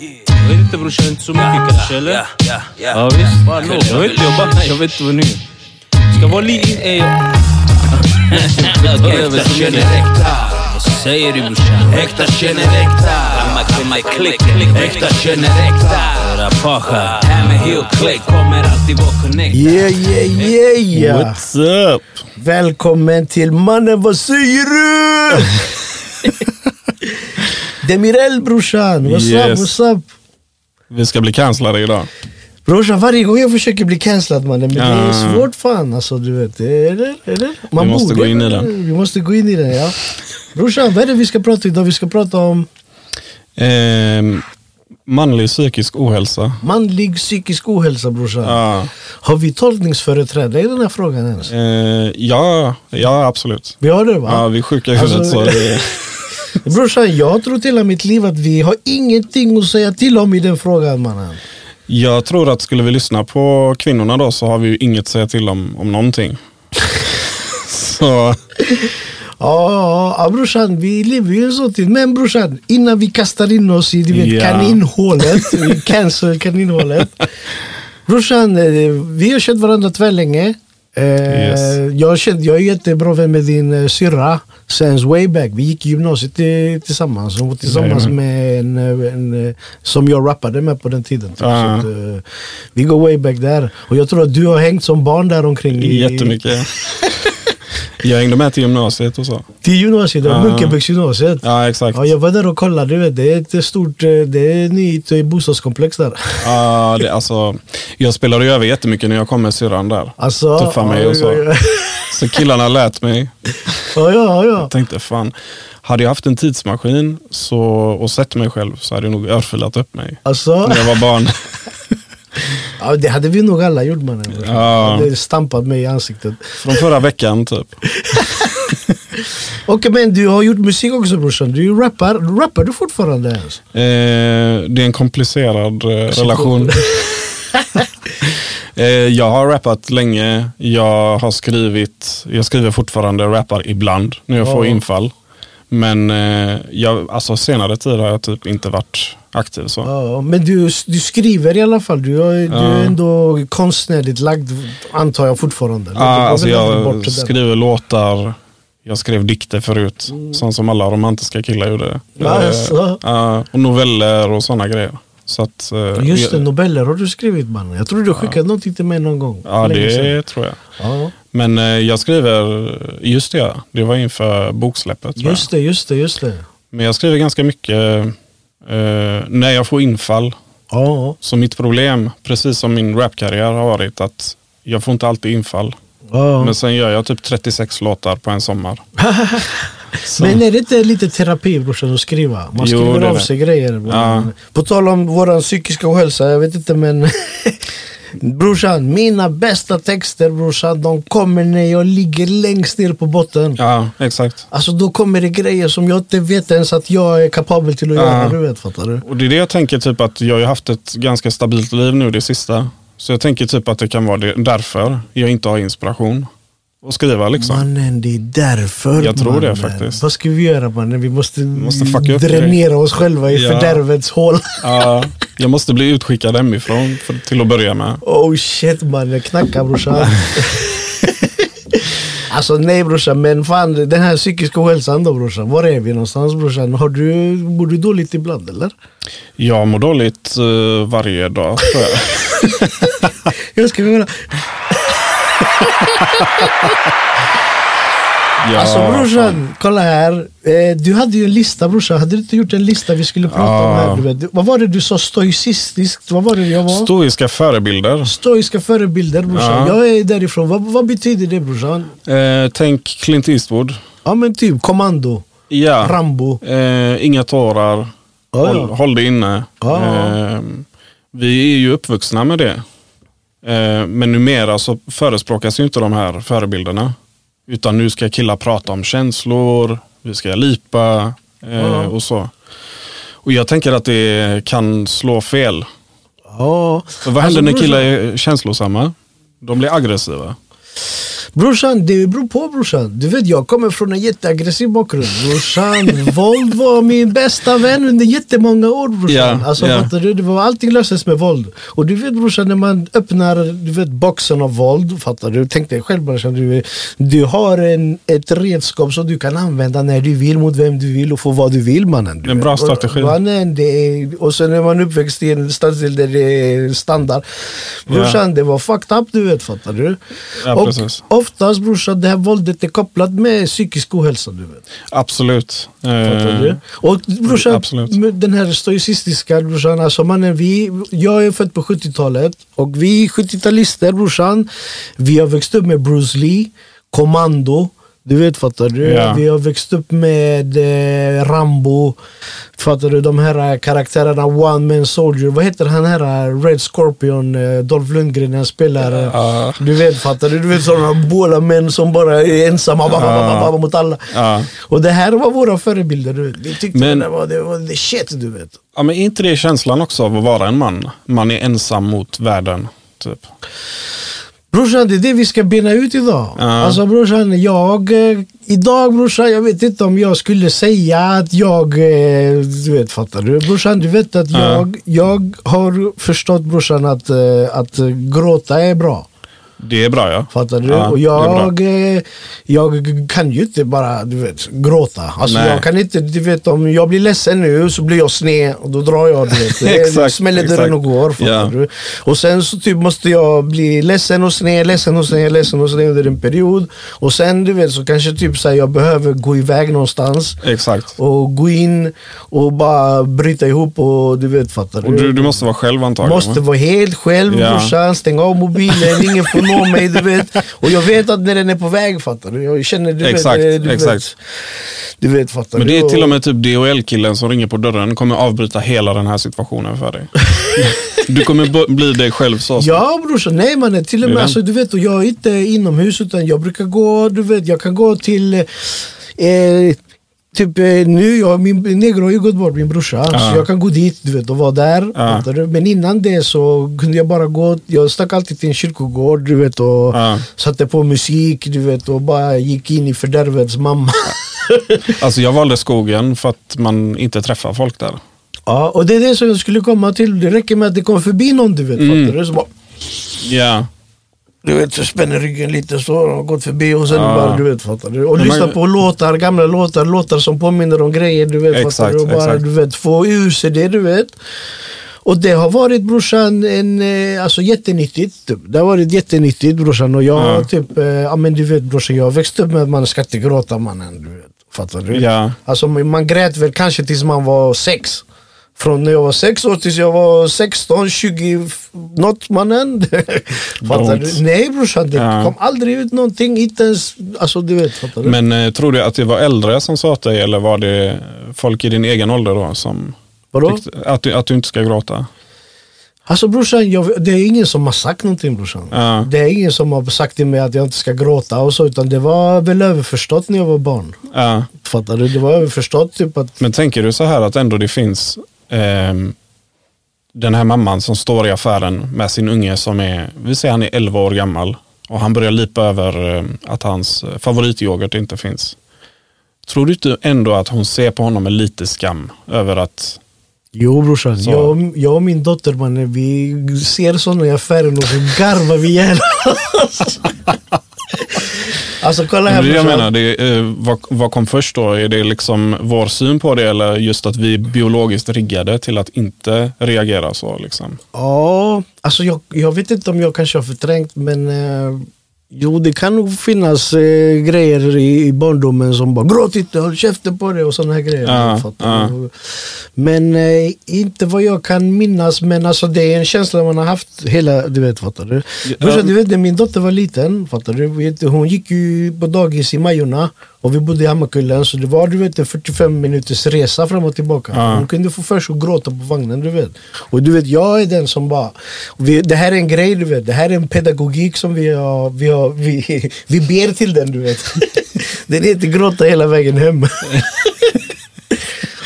Jag vet inte brorsan, inte så mycket kanske eller? Ja, ja, ja. Ja visst. Jag vet inte, jag bara, jag vet inte vad ni... Ska vara lite... Eh, vad säger du brorsan? Äkta känner äkta. Gamma my click. Äkta känner äkta. Här med heel click kommer alltid vara connect. Yeah, yeah, yeah, yeah. What's up? Välkommen till mannen, vad säger du? Demirel brorsan, what's Yes. up, what's up? Vi ska bli cancellade idag. Brorsan, varje gång jag försöker bli cancellad mannen, men det är Ja. svårt fan alltså du vet. Eller? eller? Man Vi måste borde, gå in i den. Vi måste gå in i den ja. Brorsan, vad är det vi ska prata idag? Vi ska prata om Eh, manlig psykisk ohälsa. manlig psykisk ohälsa brorsan. Ja, Har vi tolkningsföreträdare i den här frågan ens? eh, ja, ja, absolut. Vi har det va? Ja, vi är sjuka i huvudet. Alltså- så det, Brorsan, jag har trott hela mitt liv att vi har ingenting att säga till om i den frågan mannen. jag tror att skulle vi lyssna på kvinnorna då så har vi ju inget att säga till om, om någonting. så, Ja, ja, brorsan, vi lever ju sån tid. Men brorsan, innan vi kastar in oss i du vet, Ja. kaninhålet, i cancel-kaninhålet. Brorsan, eh, vi har känt varandra tvärlänge. Eh, Yes. jag, jag är jättebra vän med din uh, syrra sen way back. Vi gick i gymnasiet till, tillsammans. Hon var tillsammans Jajamän. med en, eh, en eh, som jag rappade med på den tiden. Typ. Ah. Så att, eh, vi går way back där. Och jag tror att du har hängt som barn där omkring. i- jättemycket. jag hängde med till gymnasiet och så. Till gymnasiet, Ah. Munkebäcksgymnasiet. Ja, exakt. Ja, jag var där och kollade, du vet, det är ett stort, eh, det är ett nytt bostadskomplex där. Ja, det, alltså, jag spelade ju över jättemycket när jag kom med syrran där. Alltså, Tuffa mig och så. Så killarna lät mig. ja, ja, ja. Jag tänkte fan, hade jag haft en tidsmaskin så, och sett mig själv så hade jag nog örfilat upp mig. Alltså, När jag var barn. ja, det hade vi nog alla gjort mannen. Ja. Det stampat mig i ansiktet. Från förra veckan typ. Okej men du har gjort musik också brorsan, du rappar, rappar du fortfarande ens? Eh, det är en komplicerad eh, relation. eh, jag har rappat länge, jag har skrivit, jag skriver fortfarande, rappar ibland när jag får Ja. infall. Men eh, jag, alltså senare tid har jag typ inte varit aktiv så. Ja, men du, du skriver i alla fall, du, du är ändå konstnärligt lagd antar jag fortfarande. Ja, alltså jag skriver låtar, jag skrev dikter förut, sånt som alla romantiska killar gjorde. Ja, alltså. ja, och noveller och sådana grejer. Så att, eh, Just det, jag- nobeller har du skrivit mannen. Jag tror du har skickat någonting till mig någon gång. Ja, sedan. det tror jag. Ja. Men eh, jag skriver, just det, ja, det var inför boksläppet. Just det, just det, just det. Men jag skriver ganska mycket eh, när jag får infall. Ja, Så mitt problem, precis som min rapkarriär har varit, att jag får inte alltid infall. ja. Men sen gör jag typ 36 låtar på en sommar. Men är det inte lite terapi brorsan att skriva? Man Jo, skriver det av det. sig grejer. Ja. På tal om vår psykiska ohälsa, jag vet inte men Brorsan, mina bästa texter brorsan, de kommer när jag ligger längst ner på botten. Ja, exakt. Alltså då kommer det grejer som jag inte vet ens att jag är kapabel till att Ja. göra. Du vet, fattar du? Och det är det jag tänker, typ att jag har haft ett ganska stabilt liv nu det sista. Så jag tänker typ att det kan vara det, därför jag inte har inspiration att skriva liksom. Mannen, det är därför Jag tror det mannen. faktiskt. Vad ska vi göra mannen? Vi måste, måste fucka upp dränera oss själva i Ja. fördärvets hål. Ja, jag måste bli utskickad hemifrån för, till att börja med. Oh shit mannen, knacka brorsan. alltså nej brorsan, men fan den här psykiska ohälsan då brorsan. Var är vi någonstans brorsan? Har du, mår du dåligt ibland eller? Jag mår dåligt eh, varje dag tror jag. Jag ska höra. Ja, Alltså brorsan, kolla här. Eh, du hade ju en lista brorsan. Hade du inte gjort en lista vi skulle prata om Ja. här? Du vet? Vad var det du sa? Stoicistiskt? Vad var det jag var? Stoiska förebilder. Stoiska förebilder brorsan. Ja. Jag är därifrån. Vad, vad betyder det brorsan? Eh, tänk Clint Eastwood. Ja men typ kommando, Ja. Rambo. Eh, inga tårar. Ja. Håll, håll det inne. Eh, vi är ju uppvuxna med det. Eh, men numera så förespråkas ju inte de här förebilderna. Utan nu ska killar prata om känslor, vi ska lipa Ja. och så. Och jag tänker att det kan slå fel. Ja. För vad Alltså, händer när brorsan- killar är känslosamma? De blir aggressiva. Brorsan, det beror på brorsan. Du vet jag kommer från en jätteaggressiv bakgrund. Brorsan, våld var min bästa vän under jättemånga år brorsan. Ja, alltså, ja. fattar du? Det var, allting löstes med våld. Och du vet brorsan, när man öppnar du vet, boxen av våld, fattar du? Tänk dig själv brorsan, du, du har en, ett redskap som du kan använda när du vill, mot vem du vill och få vad du vill mannen. Du En bra Och- strategi. Mannen, det är, och sen är man uppväxt i en stadsdel där det är standard. Brorsan, det var fucked up du vet, fattar du? Ja, och precis. Oftast brorsan, det här våldet är kopplat med psykisk ohälsa du vet. Absolut. Fattar Eh, du? Och brorsan, Absolut. den här stoicistiska brorsan, alltså mannen, vi, jag är född på 70-talet och vi 70-talister brorsan, vi har växt upp med Bruce Lee, Commando, du vet fattar du? Ja. Vi har växt upp med eh, Rambo, fattar du? De här karaktärerna, One Man Soldier, vad heter han här eh, Red Scorpion, eh, Dolph Lundgren, han spelar eh, Ja. Du vet fattar du? Du vet sådana båda män som bara är ensamma ba, ba, ba, ba, ba, mot alla. Ja. Och det här var våra förebilder. Du vet. Vi tyckte Men- det, var, det var the shit du vet. ja, men inte det känslan också av att vara en man? Man är ensam mot världen. Typ. Brorsan, det är det vi ska bena ut idag. Ja. Alltså brorsan, jag... Eh, idag brorsan, jag vet inte om jag skulle säga att jag... Eh, du vet, fattar du? Brorsan, du vet att Ja. jag, jag har förstått brorsan att, eh, att gråta är bra. Det är bra ja. Fattar du? Ja, och jag, eh, jag kan ju inte bara du vet, gråta. Alltså Nej. jag kan inte, du vet om jag blir ledsen nu så blir jag sned och då drar jag. Du vet. Exakt, smäller dörren och går. Fattar Ja. du? Och sen så typ måste jag bli ledsen och sned, ledsen och sned, ledsen och sned under en period. Och sen du vet så kanske typ så här, jag behöver gå iväg någonstans Exakt. och gå in och bara bryta ihop och du vet fattar Och du, du måste vara själv antagligen. Måste vara helt själv Ja. brorsan, stänga av mobilen, ingen får nå mig du vet. Och jag vet att när den är på väg fattar du. Jag känner du Exakt, vet. Du exakt. Vet, du vet fattar Men det är till och med typ DHL-killen som ringer på dörren kommer avbryta hela den här situationen för dig. Du kommer bli dig själv så. Ja brorsan, nej mannen. Till och med alltså, du vet, och jag är inte inomhus utan jag brukar gå, du vet, jag kan gå till eh, Typ eh, nu, jag, min negro har ju gått bort, min brorsa. Så jag kan gå dit du vet, och vara där. Du? Men innan det så kunde jag bara gå, jag stack alltid till en kyrkogård du vet, och Ja. satte på musik du vet, och bara gick in i fördärvets mamma. Alltså jag valde skogen för att man inte träffar folk där. ja, och det är det som jag skulle komma till. Det räcker med att det kommer förbi någon du vet. Mm. Fattar du? Så bara, Ja. Du vet, så spänner ryggen lite så, har gått förbi och sen Ja. bara, du vet, fattar du? Och Men lyssna man- på låtar, gamla låtar, låtar som påminner om grejer, du vet, Exakt, fattar du? Och bara, exakt. du vet, få ur sig det, du vet. Och det har varit brorsan en, eh, alltså jättenyttigt. Typ. Det har varit jättenyttigt brorsan och jag Ja. typ, eh, ja men du vet brorsan, jag växte upp med att man ska inte gråta mannen, du vet. Fattar du? Ja. Alltså man grät väl kanske tills man var sex. Från när jag var sex år tills jag var 16, 20, f- något mannen. fattar du? Nej brorsan, det Ja. kom aldrig ut någonting. Inte ens, alltså du vet, fattar du? Men eh, tror du att det var äldre som sa till dig eller var det folk i din egen ålder då som Vadå? tyckte att du, att du inte ska gråta? Alltså brorsan, jag, det är ingen som har sagt någonting brorsan. Ja. Det är ingen som har sagt till mig att jag inte ska gråta och så, utan det var väl överförstått när jag var barn. Ja. Fattar du? Det var överförstått typ att, Men tänker du så här att ändå det finns ehm, den här mamman som står i affären med sin unge som är, vi säger han är 11 år gammal och han börjar lipa över eh, att hans favorityoghurt inte finns. Tror du inte ändå att hon ser på honom med lite skam över att jo brorsan, Så. jag, jag och min dotter mannen, vi ser sådana i affären och så garvar vi ihjäl. Alltså kolla här det jag menar, det är, eh, vad, vad kom först då? Är det liksom vår syn på det eller just att vi är biologiskt riggade till att inte reagera så? Liksom? Ja, alltså jag, jag vet inte om jag kanske har förträngt men eh, Jo det kan nog finnas eh, grejer i, i barndomen som bara gråt inte, håll käften på det och sådana här grejer. Ja, du? Men eh, inte vad jag kan minnas men alltså det är en känsla man har haft hela, du vet fattar du? Ja. Brorsan, du vet när min dotter var liten, fattar du, Hon gick ju på dagis i Majorna och vi bodde i Hammarkullen så det var du vet en 45 minuters resa fram och tillbaka. Ja. Hon kunde få för sig att gråta på vagnen du vet. Och du vet jag är den som bara, vi, det här är en grej du vet, det här är en pedagogik som vi har, vi, har, vi, vi ber till den du vet. Den heter gråta hela vägen hem.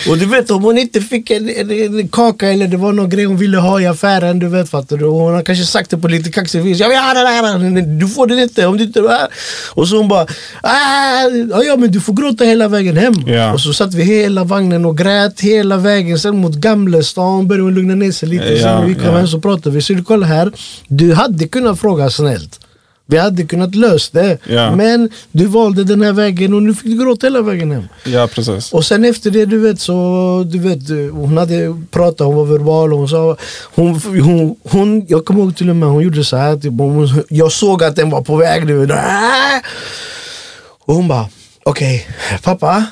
Och du vet om hon inte fick en, en, en kaka eller det var någon grej hon ville ha i affären, du vet fattar du. Och hon har kanske sagt det på lite kaxig vis. Jag vill ha den här, du får den inte om du inte... Ah. Och så hon bara, ah, ja, ja men du får gråta hela vägen hem. Ja. Och så satt vi hela vagnen och grät hela vägen. Sen mot Gamlestan började hon lugna ner sig lite. Ja, Sen när vi kom ja. hem så pratade vi. Så du kolla här, du hade kunnat fråga snällt. Vi hade kunnat lösa det. Ja. Men du valde den här vägen och nu fick du gråta hela vägen hem. Ja, precis. Och sen efter det, du vet, så du vet, hon hade pratat, hon var verbal och hon sa, hon, hon, hon, jag kommer ihåg till och med, hon gjorde så här, typ, hon, jag såg att den var på väg nu. Ah! Och hon bara, okej, pappa,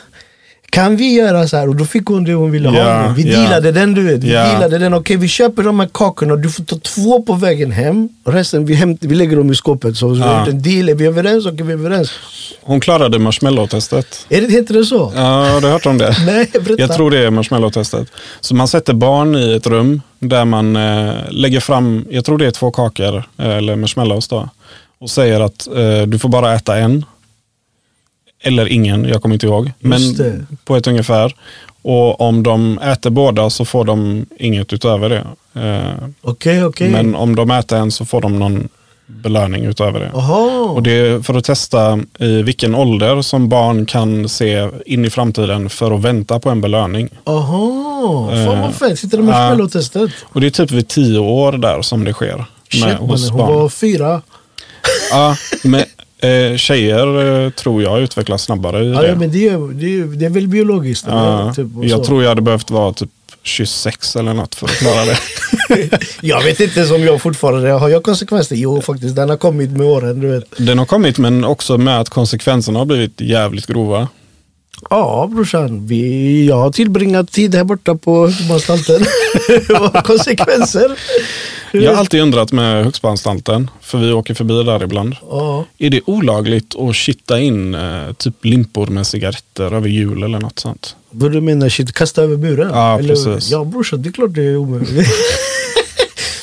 kan vi göra så här? Och då fick hon det hon ville ha. Ja, Vi ja. dealade den du vet. Vi Ja. dealade den. Okej vi köper de här kakorna. Du får ta två på vägen hem. Resten vi, hämt, vi lägger dem i skåpet. Så, så vi har gjort en deal. Är vi överens? Okej vi är överens. Hon klarade marshmallow-testet. Är det, heter det så? Ja, har du hört om det? Nej, berätta. Jag tror det är marshmallow-testet. Så man sätter barn i ett rum där man eh, lägger fram, jag tror det är två kakor, eh, eller marshmallows då. Och säger att eh, du får bara äta en. Eller ingen, jag kommer inte ihåg. Men på ett ungefär. Och om de äter båda så får de inget utöver det. Eh, Okej, okej. Men om de äter en så får de någon belöning utöver det. Jaha. Och det är för att testa i vilken ålder som barn kan se in i framtiden för att vänta på en belöning. Aha, fan Eh, vad fett. Sitter de med ja. marshmallow-testet? Och det är typ vid tio år där som det sker. Shit med, hos hon barn. var fyra. Ja, men, eh, tjejer eh, tror jag utvecklas snabbare i Ja, det. ja, men det är, det, är, det är väl biologiskt? eller? Ja, Typ, jag så. tror jag hade behövt vara typ 26 eller något för att klara det. jag vet inte som jag fortfarande har jag konsekvenser. Jo faktiskt, den har kommit med åren. Du vet. Den har kommit men också med att konsekvenserna har blivit jävligt grova. Ja brorsan, vi, jag har tillbringat tid här borta på. Vad har konsekvenser? Jag har alltid undrat med Högsboanstalten, för vi åker förbi där ibland. Ja. Är det olagligt att kitta in eh, typ limpor med cigaretter över jul eller något sånt? Vad du menar, shit, kasta över muren? Ja, precis. Ja brorsan, det är klart det är omöjligt.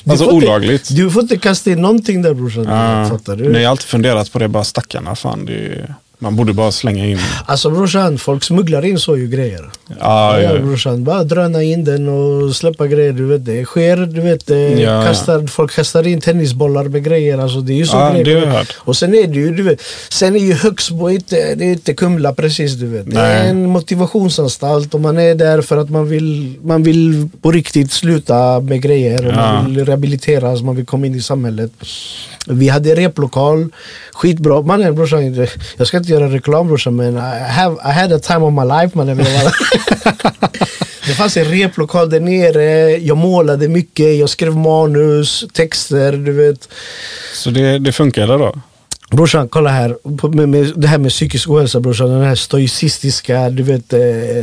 Du Alltså får inte- olagligt. Du får inte kasta in någonting där brorsan. Ja, Fattar du? men jag har alltid funderat på det, bara stackarna. Fan, det är, man borde bara slänga in. Alltså brorsan, folk smugglar in så ju grejer. Ja, Ja, ja, brorsan, bara dröna in den och släppa grejer. Du vet, det sker, du vet, Ja. kastar, folk kastar in tennisbollar med grejer. Alltså, det är ju så Ja, grejer. det har jag hört. Och sen är det ju, du vet, sen är ju Högsbo inte, det är inte Kumla precis du vet. Det är en motivationsanstalt och man är där för att man vill, man vill på riktigt sluta med grejer och Ja. man vill rehabiliteras, man vill komma in i samhället. Vi hade replokal, skitbra. Mannen brorsan, jag ska inte göra reklam brorsan men I, have, I had a time of my life mannen. Det fanns en replokal där nere, jag målade mycket, jag skrev manus, texter, du vet. Så det, det funkade då? Brorsan, kolla här. På- Med, med, det här med psykisk ohälsa brorsan. Den här stoicistiska du vet, eh,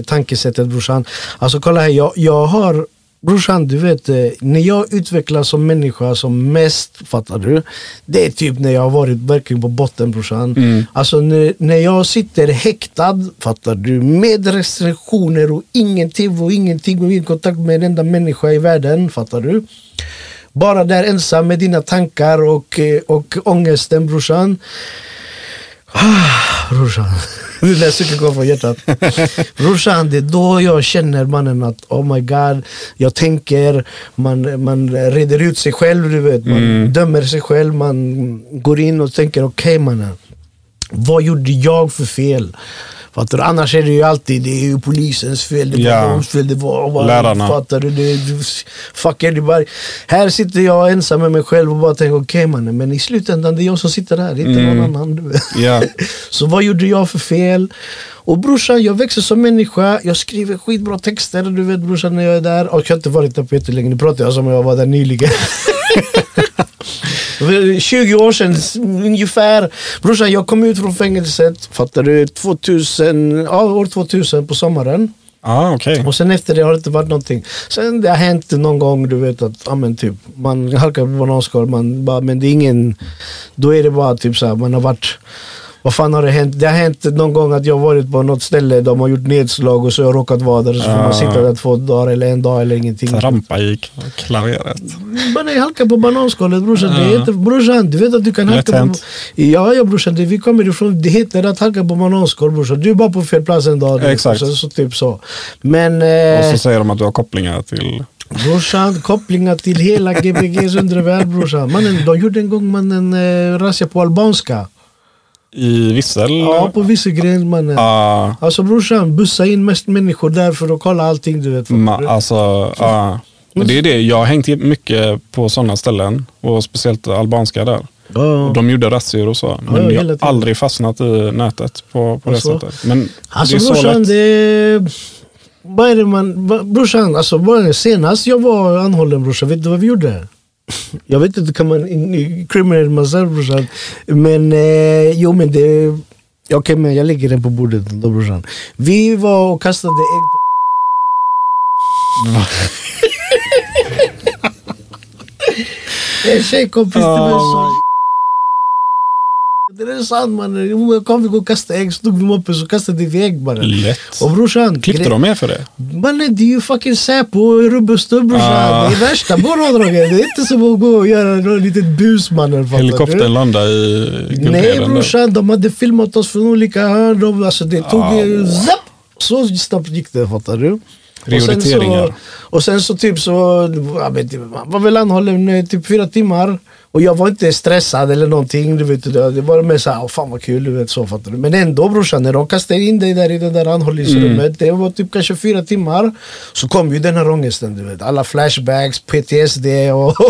tankesättet brorsan. Alltså kolla här, jag, jag har Brorsan, du vet, eh, när jag utvecklas som människa som mest, fattar du? Det är typ när jag har varit verkligen på botten brorsan. Alltså när, när jag sitter häktad, fattar du? Med restriktioner och ingenting och ingenting och ingen kontakt med en enda människa i världen, fattar du? Bara där ensam med dina tankar och, eh, och ångesten brorsan. Ah, brorsan. Det där sucket kom från hjärtat. brorsan, det är då jag känner mannen att oh my god, jag tänker, man, man reder ut sig själv, du vet. Man dömer sig själv, man går in och tänker okej mannen. Vad gjorde jag för fel? Fattar du? Annars är det ju alltid det är ju polisens fel, det var Ja. deras fel, det var... var Lärarna. Fattar du? Det, fuck everybody. Här sitter jag ensam med mig själv och bara tänker okej mannen, men i slutändan det är jag som sitter här, det är inte någon annan. Ja. Så vad gjorde jag för fel? Och brorsan, jag växer som människa, jag skriver skitbra texter, du vet brorsan när jag är där. Och jag har inte varit där på jättelänge, nu pratar jag som om jag var där nyligen. 20 år sedan ungefär. Brorsan, jag kom ut från fängelset, fattar du? 2000, ja, år 2000 på sommaren. Ja, okej. Och sen efter det har det inte varit någonting. Sen det har hänt någon gång, du vet att ja, men typ, man halkar på bananskal, man bara, men det är ingen... Då är det bara typ så här, man har varit Vad fan har det hänt? Det har hänt någon gång att jag varit på något ställe, de har gjort nedslag och så har jag råkat vara där. Så får man Ah. sitta där två dagar eller en dag eller ingenting. Trampa i klaveret. Man är halka på bananskalet brorsan. Det Ja. heter, brorsan, du vet att du kan halka på... Ja, ja brorsan, det, vi kommer ifrån, det heter att halka på bananskal brorsan. Du är bara på fel plats en dag. Exakt. Så, så, typ så. Men Och eh, så säger de att du har kopplingar till... brorsan, kopplingar till hela GBGs undre värld brorsan. Mannen, de gjorde en gång mannen eh, razzia på albanska. I Vissel? Ja, på Wissegren mannen. Ah, Alltså brorsan, bussa in mest människor där för att kolla allting du vet. ma, alltså, ah. Men det är det, jag har hängt mycket på sådana ställen. Och speciellt albanska där. Ja. Och de gjorde razzior och så. ja, Men jag hela har aldrig fastnat i nätet på, på det Alltså. sättet. Men Alltså det är så brorsan, lätt. det... Vad är det man... Brorsan, alltså det? senast jag var anhållen brorsan, vet du vad vi gjorde? Jag vet inte, kan man incriminate myself brorsan? Men eh, jo men det... Okej men jag lägger den på bordet då brorsan. Vi var och kastade ägg på... En tjejkompis till mig sa... Det är sant mannen. Kom vi gå och kasta ägg, så tog vi moppen så kastade vi ägg bara. Lätt. Och brorsan, Klippte de med för det? Mannen det är ju fucking Säpo och rubb och stubb brorsan. Ah. Det är värsta borrådraget. Det är inte som att gå och göra något litet bus mannen. Helikoptern landade i Nej brorsan, de hade filmat oss från olika hörn. De, alltså, det tog Ah. zapp! Så snabbt gick det fattar du. Och sen, så, Prioriteringar. och sen så typ så, jag vet inte, var väl anhållen typ fyra timmar. Och jag var inte stressad eller någonting. Du vet, det var mer såhär, åh fan vad kul. Du vet, så, fattar du. Men ändå brorsan, när de kastade in dig där i det där anhållningsrummet. Mm. Det var typ kanske fyra timmar. Så kom ju den här ångesten. Du vet. Alla flashbacks, PTSD och...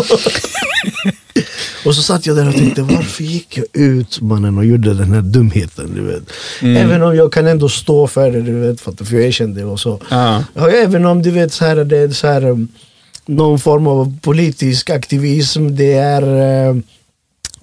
Och så satt jag där och tänkte, varför gick jag ut mannen och gjorde den här dumheten? Du vet. Mm. Även om jag kan ändå stå för det, du vet, för, jag erkände och så. Ja, även om du vet, så här, det är så här, um, någon form av politisk aktivism, det är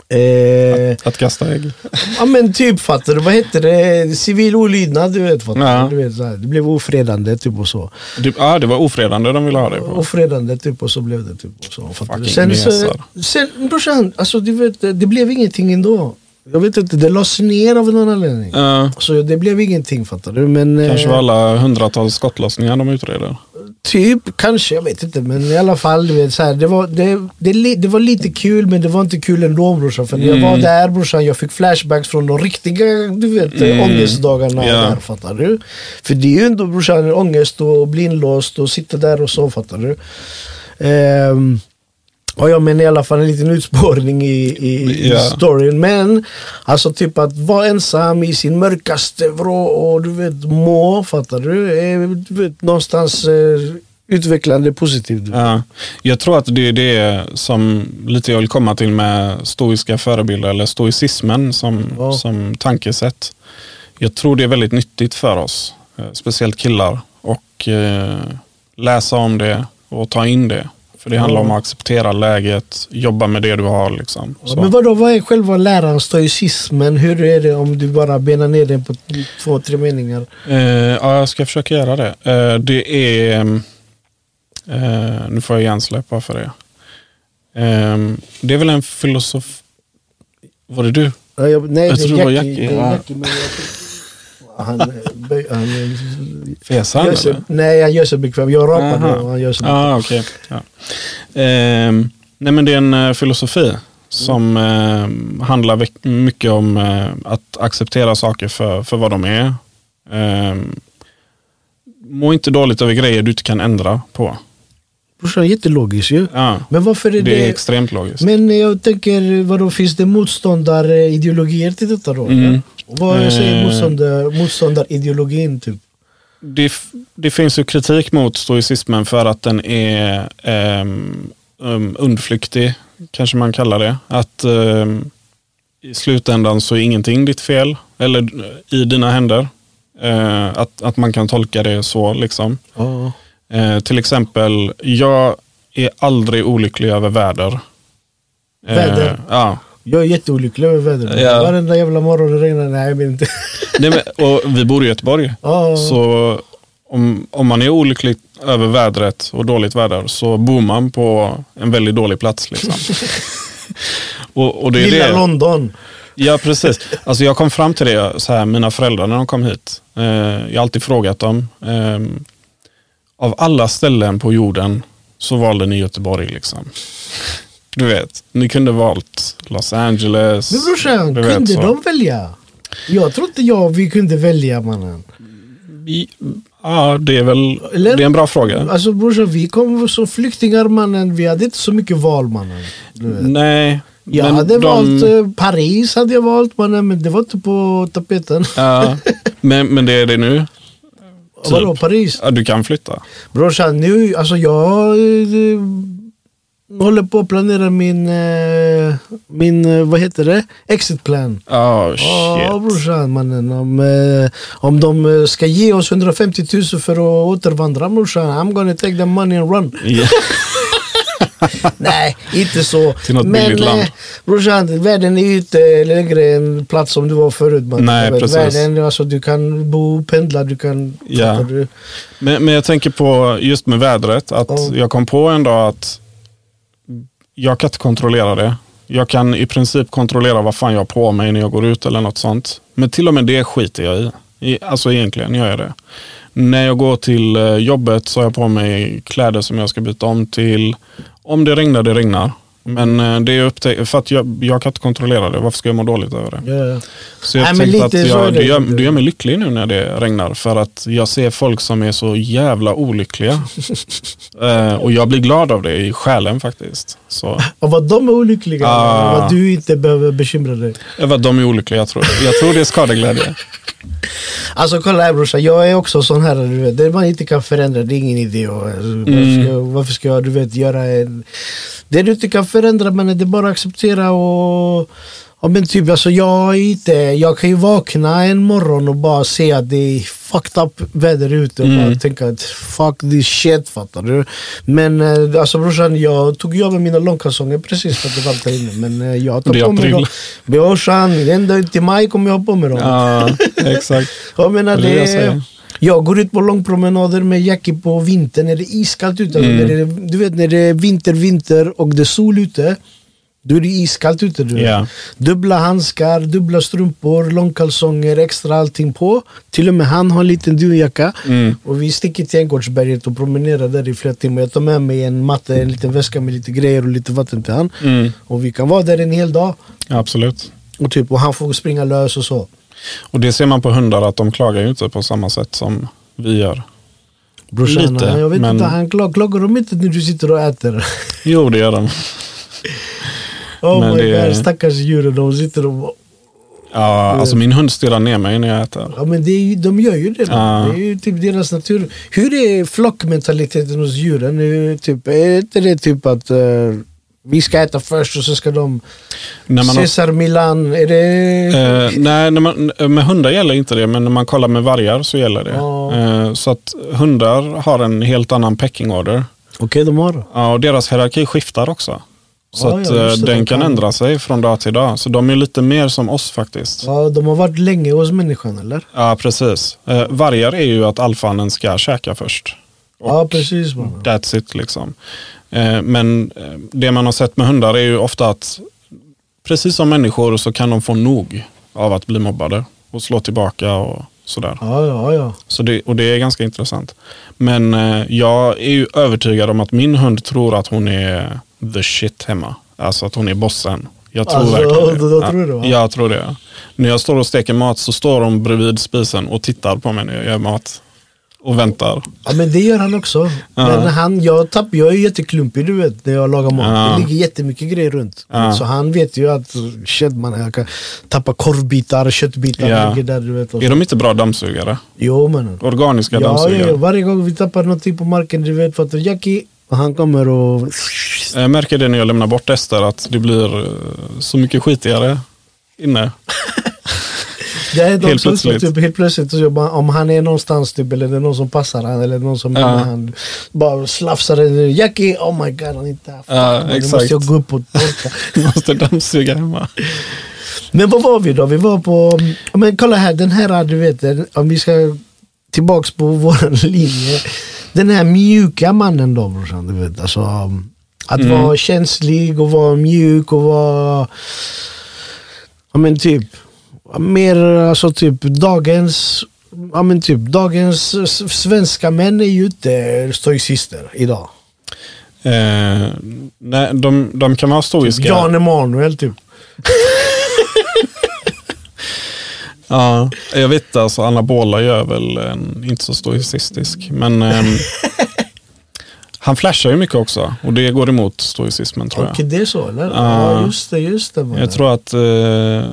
eh, eh, Att kasta ägg. Ja men typ fattar du, vad heter det? Civil olydnad du vet. Fattar Ja. du? du vet så här, det blev ofredande typ och så. Det, ah, det var ofredande de ville ha dig på. Ofredande typ och så blev det typ och så. Fattar du? Sen, så, mesar. sen brorsan, alltså du vet, det blev ingenting ändå. Jag vet inte, det lades ner av någon anledning. Ja, Så det blev ingenting fattar du. Men, kanske eh, var alla hundratals skottlossningar de utreder. Typ, kanske, jag vet inte. Men i alla fall, du vet, så här, det, var, det, det, det var lite kul men det var inte kul ändå brorsan. För när jag Mm. var där brorsan, jag fick flashbacks från de riktiga du vet, Mm. ångestdagarna Ja. där, fattar du? För det är ju ändå brorsan ångest och bli inlåst och sitta där och så, fattar du? Ehm, Ja, ja men i alla fall en liten utspårning i, i, Ja. i storyn. Men alltså typ att vara ensam i sin mörkaste vrå och du vet må, fattar du? Är, du vet, någonstans eh, utvecklande positivt. Ja. Jag tror att det är det som lite jag vill komma till med stoiska förebilder eller stoicismen som, Ja. som tankesätt. Jag tror det är väldigt nyttigt för oss, eh, speciellt killar, och eh, läsa om det och ta in det. För det handlar om att acceptera läget, jobba med det du har. Liksom. Så. Men vadå, vad är själva läran stoicismen? Hur är det om du bara benar ner den på två, tre meningar? Eh, ja, jag ska försöka göra det. Eh, det är... Eh, nu får jag hjärnsläpp bara för det. Eh, det är väl en filosof... Var det du? Ja, jag, nej, Jag det är Jackie. Det är ja. Han, han, Fesar han eller? nej, han gör sig bekväm. Jag rapar nu och han gör sig bekväm. Ah, okej. Ja. Ehm, nej, men det är en eh, filosofi som eh, handlar mycket om eh, att acceptera saker för, för vad de är. Ehm, må inte dåligt över grejer du inte kan ändra på. Brorsan, jättelogiskt ju. Ja, Men varför är det... det är extremt logiskt. Men jag tänker, vadå, finns det motståndarideologier till detta då? Mm. Vad säger Eh. motståndar, motståndarideologin typ? det, det finns ju kritik mot stoicismen för att den är um, um, undflyktig, kanske man kallar det. Att ehm, i slutändan så är ingenting ditt fel, eller eh, i dina händer. Eh, att, att man kan tolka det så. liksom. Ja. Eh, till exempel, jag är aldrig olycklig över väder. Väder? ja. Jag är jätteolycklig över vädret. Ja. Varenda jävla morgon det regnar. Nej, jag vill inte. Nej, men, och vi bor i Göteborg. Ja. Så om, om man är olycklig över vädret och dåligt väder så bor man på en väldigt dålig plats. Liksom. och, och det är Lilla det. London. Ja, precis. Alltså jag kom fram till det, så här, mina föräldrar när de kom hit. Eh, jag har alltid frågat dem. Eh, av alla ställen på jorden så valde ni Göteborg. Liksom. Du vet, ni kunde valt Los Angeles. Men brorsan, vet, kunde så. de välja? Jag tror inte jag vi kunde välja mannen. I- Ja, det är väl Eller? det är en bra fråga. Alltså brorsan, vi kom som flyktingar mannen. Vi hade inte så mycket val mannen. Nej, Jag hade de- valt eh, Paris, hade jag valt mannen, men det var inte på tapeten. Ja, men, men det är det nu. Typ. Vadå Paris? Ja, du kan flytta. Brorsan, nu, alltså jag eh, håller på att planera min, eh, min eh, vad heter det? Exit plan. Oh, shit. brorsan mannen, om, eh, om de ska ge oss 150 000 för att återvandra brorsan, I'm gonna take the money and run. Ja. Nej, inte så. Till något Men land. brorsan, världen är ju inte längre en plats som du var förut. Man. Nej, precis. Världen, alltså, du kan bo, pendla, du kan... Ja. Men, men jag tänker på just med vädret, att Ja. jag kom på en dag att jag kan inte kontrollera det. Jag kan i princip kontrollera vad fan jag har på mig när jag går ut eller något sånt. Men till och med det skiter jag i. I alltså egentligen gör jag det. När jag går till eh, jobbet så har jag på mig kläder som jag ska byta om till. Om det regnar, det regnar. Men eh, det är upp till, för att jag, jag kan inte kontrollera det. Varför ska jag må dåligt över det? Ja, ja. Så jag Nej, tänkte att jag, det. gör, det gör mig lycklig nu när det regnar. För att jag ser folk som är så jävla olyckliga. eh, och jag blir glad av det i själen faktiskt. Så, Och vad de är olyckliga, Ah. vad du inte behöver bekymra dig. vad de är olyckliga, jag tror. Jag tror det är skadeglädje. Alltså kolla här brorsan, jag är också sån här, du vet, det man inte kan förändra, det är ingen idé. Alltså, varför, ska, varför ska jag, du vet, göra en... Det du inte kan förändra, men det är bara att acceptera och... Ja, men typ, alltså jag, inte, jag kan ju vakna en morgon och bara se att det är fucked up väder ute och Mm. bara tänka att fuck this shit, fattar du? Men eh, alltså brorsan, jag tog ju av mig mina långkalsonger precis för att det var inne. Men eh, jag tar Det på mig dem. Brorsan, ända till maj kommer jag ha på mig dem. Ja, exakt. Jag menar Det är det det, jag. Jag går ut på långpromenader med Jackie på vintern när det är iskallt ute. Mm. Det, du vet när det är vinter, vinter och det är sol ute. Då är det iskallt ute. Du. Ja. Dubbla handskar, dubbla strumpor, långkalsonger, extra allting på. Till och med han har en liten dunjacka. Mm. Och vi sticker till Änggårdsberget och promenerar där i flera timmar. Jag tar med mig en matte, en liten väska med lite grejer och lite vatten till han. Mm. Och vi kan vara där en hel dag. Absolut. Och, typ, och han får springa lös och så. Och det ser man på hundar att de klagar ju inte på samma sätt som vi gör. Brorsan, Lite, jag vet men- inte, han klag, klagar de inte när du sitter och äter? Jo, det gör de. Oh Men my det- god, stackars djuren, de sitter och... Ja, alltså min hund stirrar ner mig när jag äter. Ja men det är, de gör ju det. Ja. Det är ju typ deras natur. Hur är flockmentaliteten hos djuren? Är, typ, är inte det typ att eh, vi ska äta först och så ska de... När man har Cesar Milan, är det... Eh, nej, när man, med hundar gäller inte det, men när man kollar med vargar så gäller det. Ja. Eh, så att hundar har en helt annan pecking order. Okej, de har. Ja, och deras hierarki skiftar också. Så Ja, att ja, eh, det, den de kan kan. ändra sig från dag till dag. Så de är lite mer som oss faktiskt. Ja, Ja, de har varit länge hos människan eller? precis. Eh, vargar är ju att alfanen ska käka först. Ja precis man. That's it liksom. Eh, men eh, det man har sett med hundar är ju ofta att precis som människor så kan de få nog av att bli mobbade och slå tillbaka och sådär. Ja, ja, ja. Så det, och det är ganska intressant. Men eh, jag är ju övertygad om att min hund tror att hon är the shit hemma. Alltså att hon är bossen. Jag tror Alltså, verkligen det. då tror det, va? Jag tror det. När jag står och steker mat så står de bredvid spisen och tittar på mig när jag gör mat. Och väntar. Ja men det gör han också. Ja. Men han, jag, tapp, jag är jätteklumpig du vet när jag lagar mat. Ja. Det ligger jättemycket grejer runt. Ja. Så han vet ju att shit man, jag kan tappa korvbitar, köttbitar Ja. där du vet. Är de inte bra dammsugare? Jo mannen. Organiska Ja, dammsugare? ja, varje gång vi tappar någonting på marken du vet att Jackie, han kommer och... Jag märker det när jag lämnar bort Ester att det blir eh, så mycket skitigare inne. Är de Helt plötsligt. typ, helt plötsligt så om han är någonstans typ, eller det är någon som passar han eller någon som Ja. han bara slafsar Jackie, oh my god han är inte här. Ja, man, Nu exakt. måste jag gå upp och torka. Du måste dammsuga hemma. Men vad var vi då? Vi var på, ja, men kolla här, den här du vet, om vi ska tillbaks på vår linje. Den här mjuka mannen då brorsan, du vet. Alltså, att Mm. vara känslig och vara mjuk och vara ja men typ, mer alltså typ dagens, ja men typ dagens svenska män är ju inte stoicister idag. Eh, nej, de, de kan vara stoiska. Jan Emanuel typ. Ja, jag vet alltså anabola gör väl en, inte så stoicistisk. Men ehm, han flashar ju mycket också och det går emot stoicismen tror jag. Okej det är så eller? Ja. Just det, just det. Jag tror att, eh,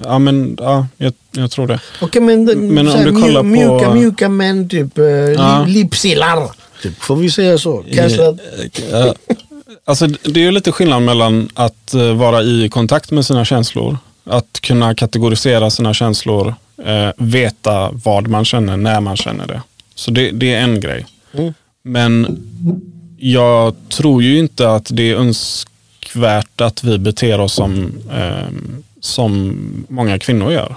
ja men ja, jag, jag tror det. Okej men, Men om så här, du kollar mju- på- mjuka, mjuka män typ, eh, li, lipsillar. Typ, får vi säga så? Kanske att, Ja. Alltså, det är ju lite skillnad mellan att eh, vara i kontakt med sina känslor, att kunna kategorisera sina känslor, eh, veta vad man känner, när man känner det. Så det, det är en grej. Mm. Men jag tror ju inte att det är önskvärt att vi beter oss som, eh, som många kvinnor gör.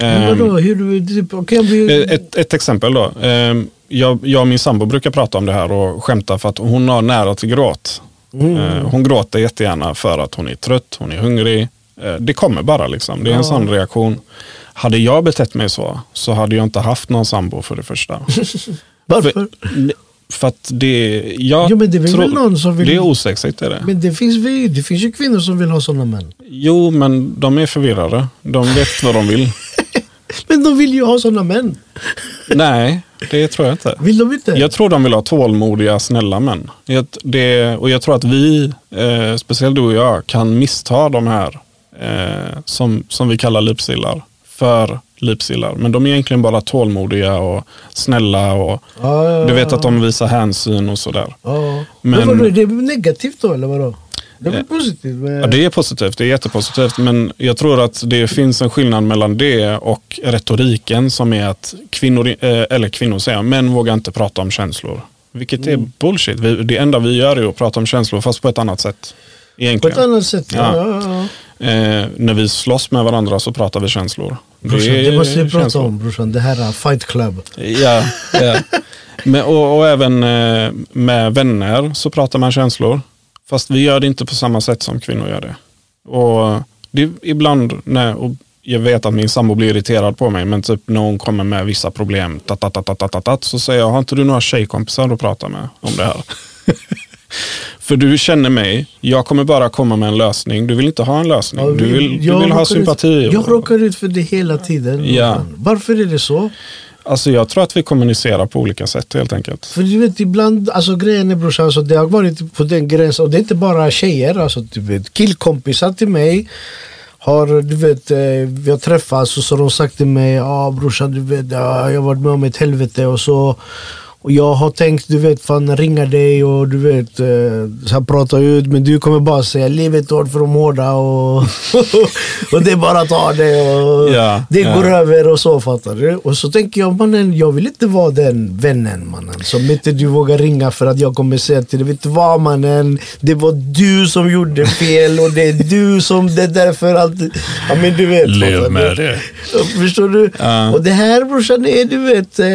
Ehm, vadå, hur, typ, okej, om vi, Eh, Ett, ett exempel då. Ehm, Jag, jag och min sambo brukar prata om det här och skämta för att hon har nära till gråt. Eh, Hon gråter jättegärna för att hon är trött, hon är hungrig. Eh, Det kommer bara liksom. Det är en sån reaktion. Hade jag betett mig så, så hade jag inte haft någon sambo för det första. varför? För, för att det, jag Jo, men det är väl tror- någon som vill- Det är osexigt är det. Men det finns, vi- det finns ju kvinnor som vill ha sådana män. Jo, men de är förvirrade. De vet vad de vill. Men de vill ju ha sådana män. Nej, det tror jag inte. Vill de inte? Jag tror de vill ha tålmodiga, snälla män. Jag- Det, och jag tror att vi, eh, speciellt du och jag, kan missta de här eh, som, som vi kallar lipsillar för lipsillar. Men de är egentligen bara tålmodiga och snälla och Ja, ja, du vet att de visar hänsyn och sådär. Ja. Men, Men- vadå, det är negativt då eller vadå? Det är väl positivt? Men... Ja, det är positivt, det är jättepositivt. Men jag tror att det finns en skillnad mellan det och retoriken som är att kvinnor, eh, eller kvinnor säger, män vågar inte prata om känslor. Vilket är bullshit. Vi, det enda vi gör är att prata om känslor fast på ett annat sätt. På Egentligen. ett annat sätt? Ja. Ja, ja, ja. Eh, när vi slåss med varandra så pratar vi känslor. Brorsan, det, måste vi prata känslor. om brorsan. Det här är Fight Club. Ja, ja. Men, och, och även eh, med vänner så pratar man känslor. Fast vi gör det inte på samma sätt som kvinnor gör det. Och det ibland, när, och jag vet att min sambo blir irriterad på mig, men typ när hon kommer med vissa problem, tat, tat, tat, tat, tat, tat, så säger jag, har inte du några tjejkompisar att prata med om det här? För du känner mig, jag kommer bara komma med en lösning. Du vill inte ha en lösning. Ja, du vi- vill, du vill ha råkar ut- sympati. Jag råkar ut för det hela tiden. Ja. Varför är det så? Alltså jag tror att vi kommunicerar på olika sätt helt enkelt. För du vet ibland, alltså grejen är brorsan, alltså, det har varit på den gränsen och det är inte bara tjejer, alltså du vet killkompisar till mig har, du vet, eh, vi har träffats och så har de sagt till mig, ja ah, brorsan du vet, ja, jag har varit med om ett helvete och så och jag har tänkt, du vet, fan ringa dig och du vet, eh, så här, prata ut men du kommer bara säga livet är hårt för de hårda och, och det är bara att ta det och Ja, det ja. går över och så fattar du. Och så tänker jag mannen, jag vill inte vara den vännen mannen som inte du vågar ringa för att jag kommer säga till dig, vet du vad mannen, det var du som gjorde fel och det är du som, det är därför allt, ja men du vet. fattar du? det. Förstår du? Ja. Och det här brorsan är du vet, eh,